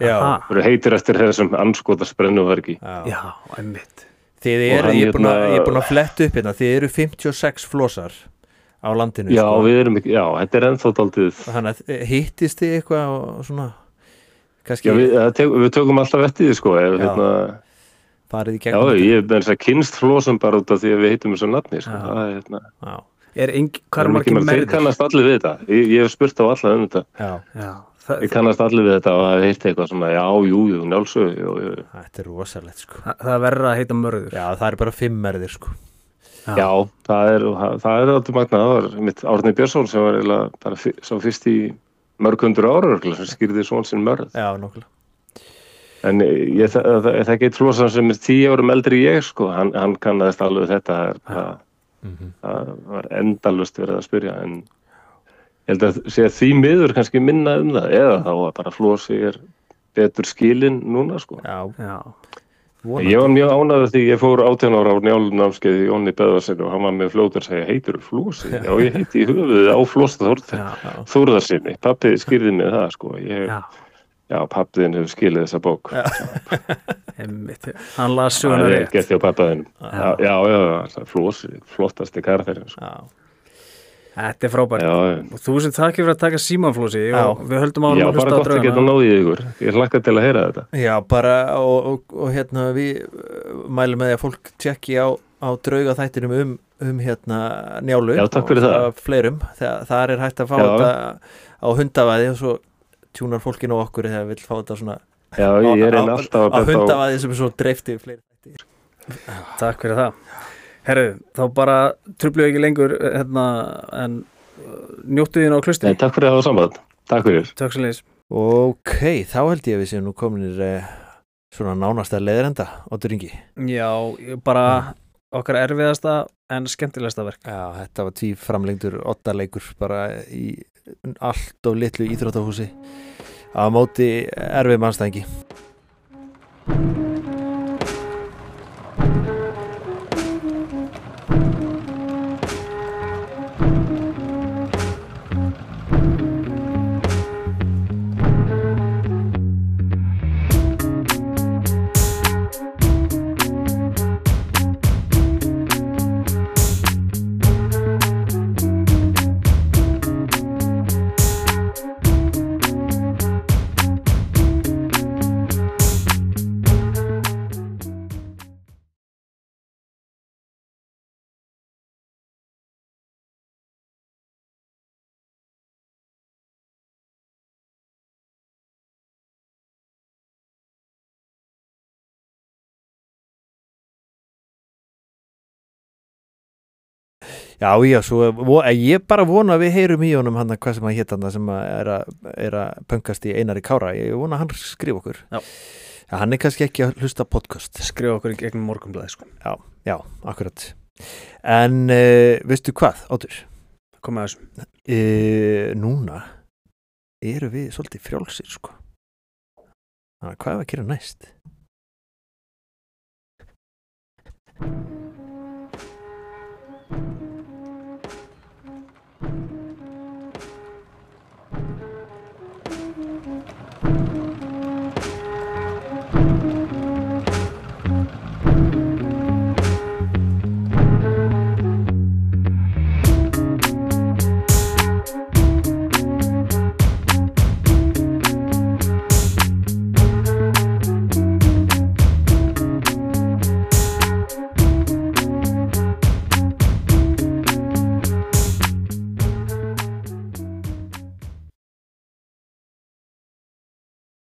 já, Aha. voru heitir eftir þessum anskotas brennuverki. já. Já, einmitt þið eru, ég er búin að, hérna- er búin að fletta upp hérna þið eru 56 flósar á landinu Já, sko. við erum ekki, já, þetta er ennþá daldið, þannig að hittist þið eitthvað og svona kannski já, við, tek, við tökum alltaf vettið, sko, ef, Já. hérna, farið í já, ég er með þess að kynst flosum bara út af því að við heitum þessu nafni, sko, Já. það er, hérna, já, Er er margir ekki, þeir kannast allir við þetta, ég, ég hef spurt á alla um þetta, já, Já, það, ég kannast allir við þetta og það heitt eitthvað svona, já, jú, jú, njálsög, jú, jú, þetta er rosalegt sko. Það, það verður að heita mörður. Já, það er bara fimm erðir sko. Já, það er, það er alltaf magna, það var mitt Árni Björnsson sem var bara fyrst í mörg hundur ára sem skýrði svon sinn mörð. já, nokkulega En ég, það, það, það geit flosan sem er tíu árum eldri ég, sko, hann, hann kannaðist alveg þetta, það, Mhm. það var endalust verið að spyrja, en ég held að sé að því miður kannski minna um það, eða þá að bara flosi er betur skilin núna, sko. já, Já, vonandi Ég var mjög ánæður því ég fór 18 ára á njálunnámskeið í Jónni Beðvarsin og hann var með fljótur að segja, heitur Flósi? Já, ég heiti í höfuðið á Flósta Þórðarsinni. Pappi skýrði mig það, sko. Ég, já, já, pappiðin hefur skilið þessa bók. [LAUGHS] einmitt Hann Það söguna rétt gett hjá pappaðinum. Já, já, já, já Flósi, flottasti karakterinn, sko. já, Þetta er frábært Já, já. Og þú sem takk fyrir að taka símanflósi Já. og við höldum á Já, að bara gott að geta náðið ykkur. Ég hlakka til að heyra þetta. já, bara og, og, og hérna við uh, mælum með því að fólk tjekki á, á drauga þættinum um, um hérna njálu Já, takk fyrir og það. fleirum, þegar þar er hægt að fá Já. þetta á hundavæði og svo tjúnar fólkinu á okkur þegar vil fá þetta svona Já, er að á betta á... hundavæði sem er svo dreifti fleiri Takk fyrir það Herru, þá bara trublu ekki lengur hérna, en uh, njóttu þín á klusti Nei, takk fyrir að hafa samband. Takk fyrir. Takk svo leis Ok, þá held ég að við séum nú kominir eh, svona nánasta leðrenda á Duringi. Já, bara okkar erfiðasta en skemmtilegasta verk Já, þetta var tví framlengdur ottaleikur bara í allt of litlu íþróttahúsi á móti erfið mannstæðingi. Já, já, svo vo- ég bara vona að við heyrum í honum hann hvað sem að hétt hann sem að er, að er að pöngast í Einari Kára ég vona að hann skrifa okkur Já. Já, hann er kannski ekki að hlusta podcast skrifa okkur í gegnum morgunblæði sko. Já, akkurat En uh, veistu hvað, Átur? koma að þessum Uh, núna eru við svolítið frjálsir sko Þannig að hvað er að gera næst?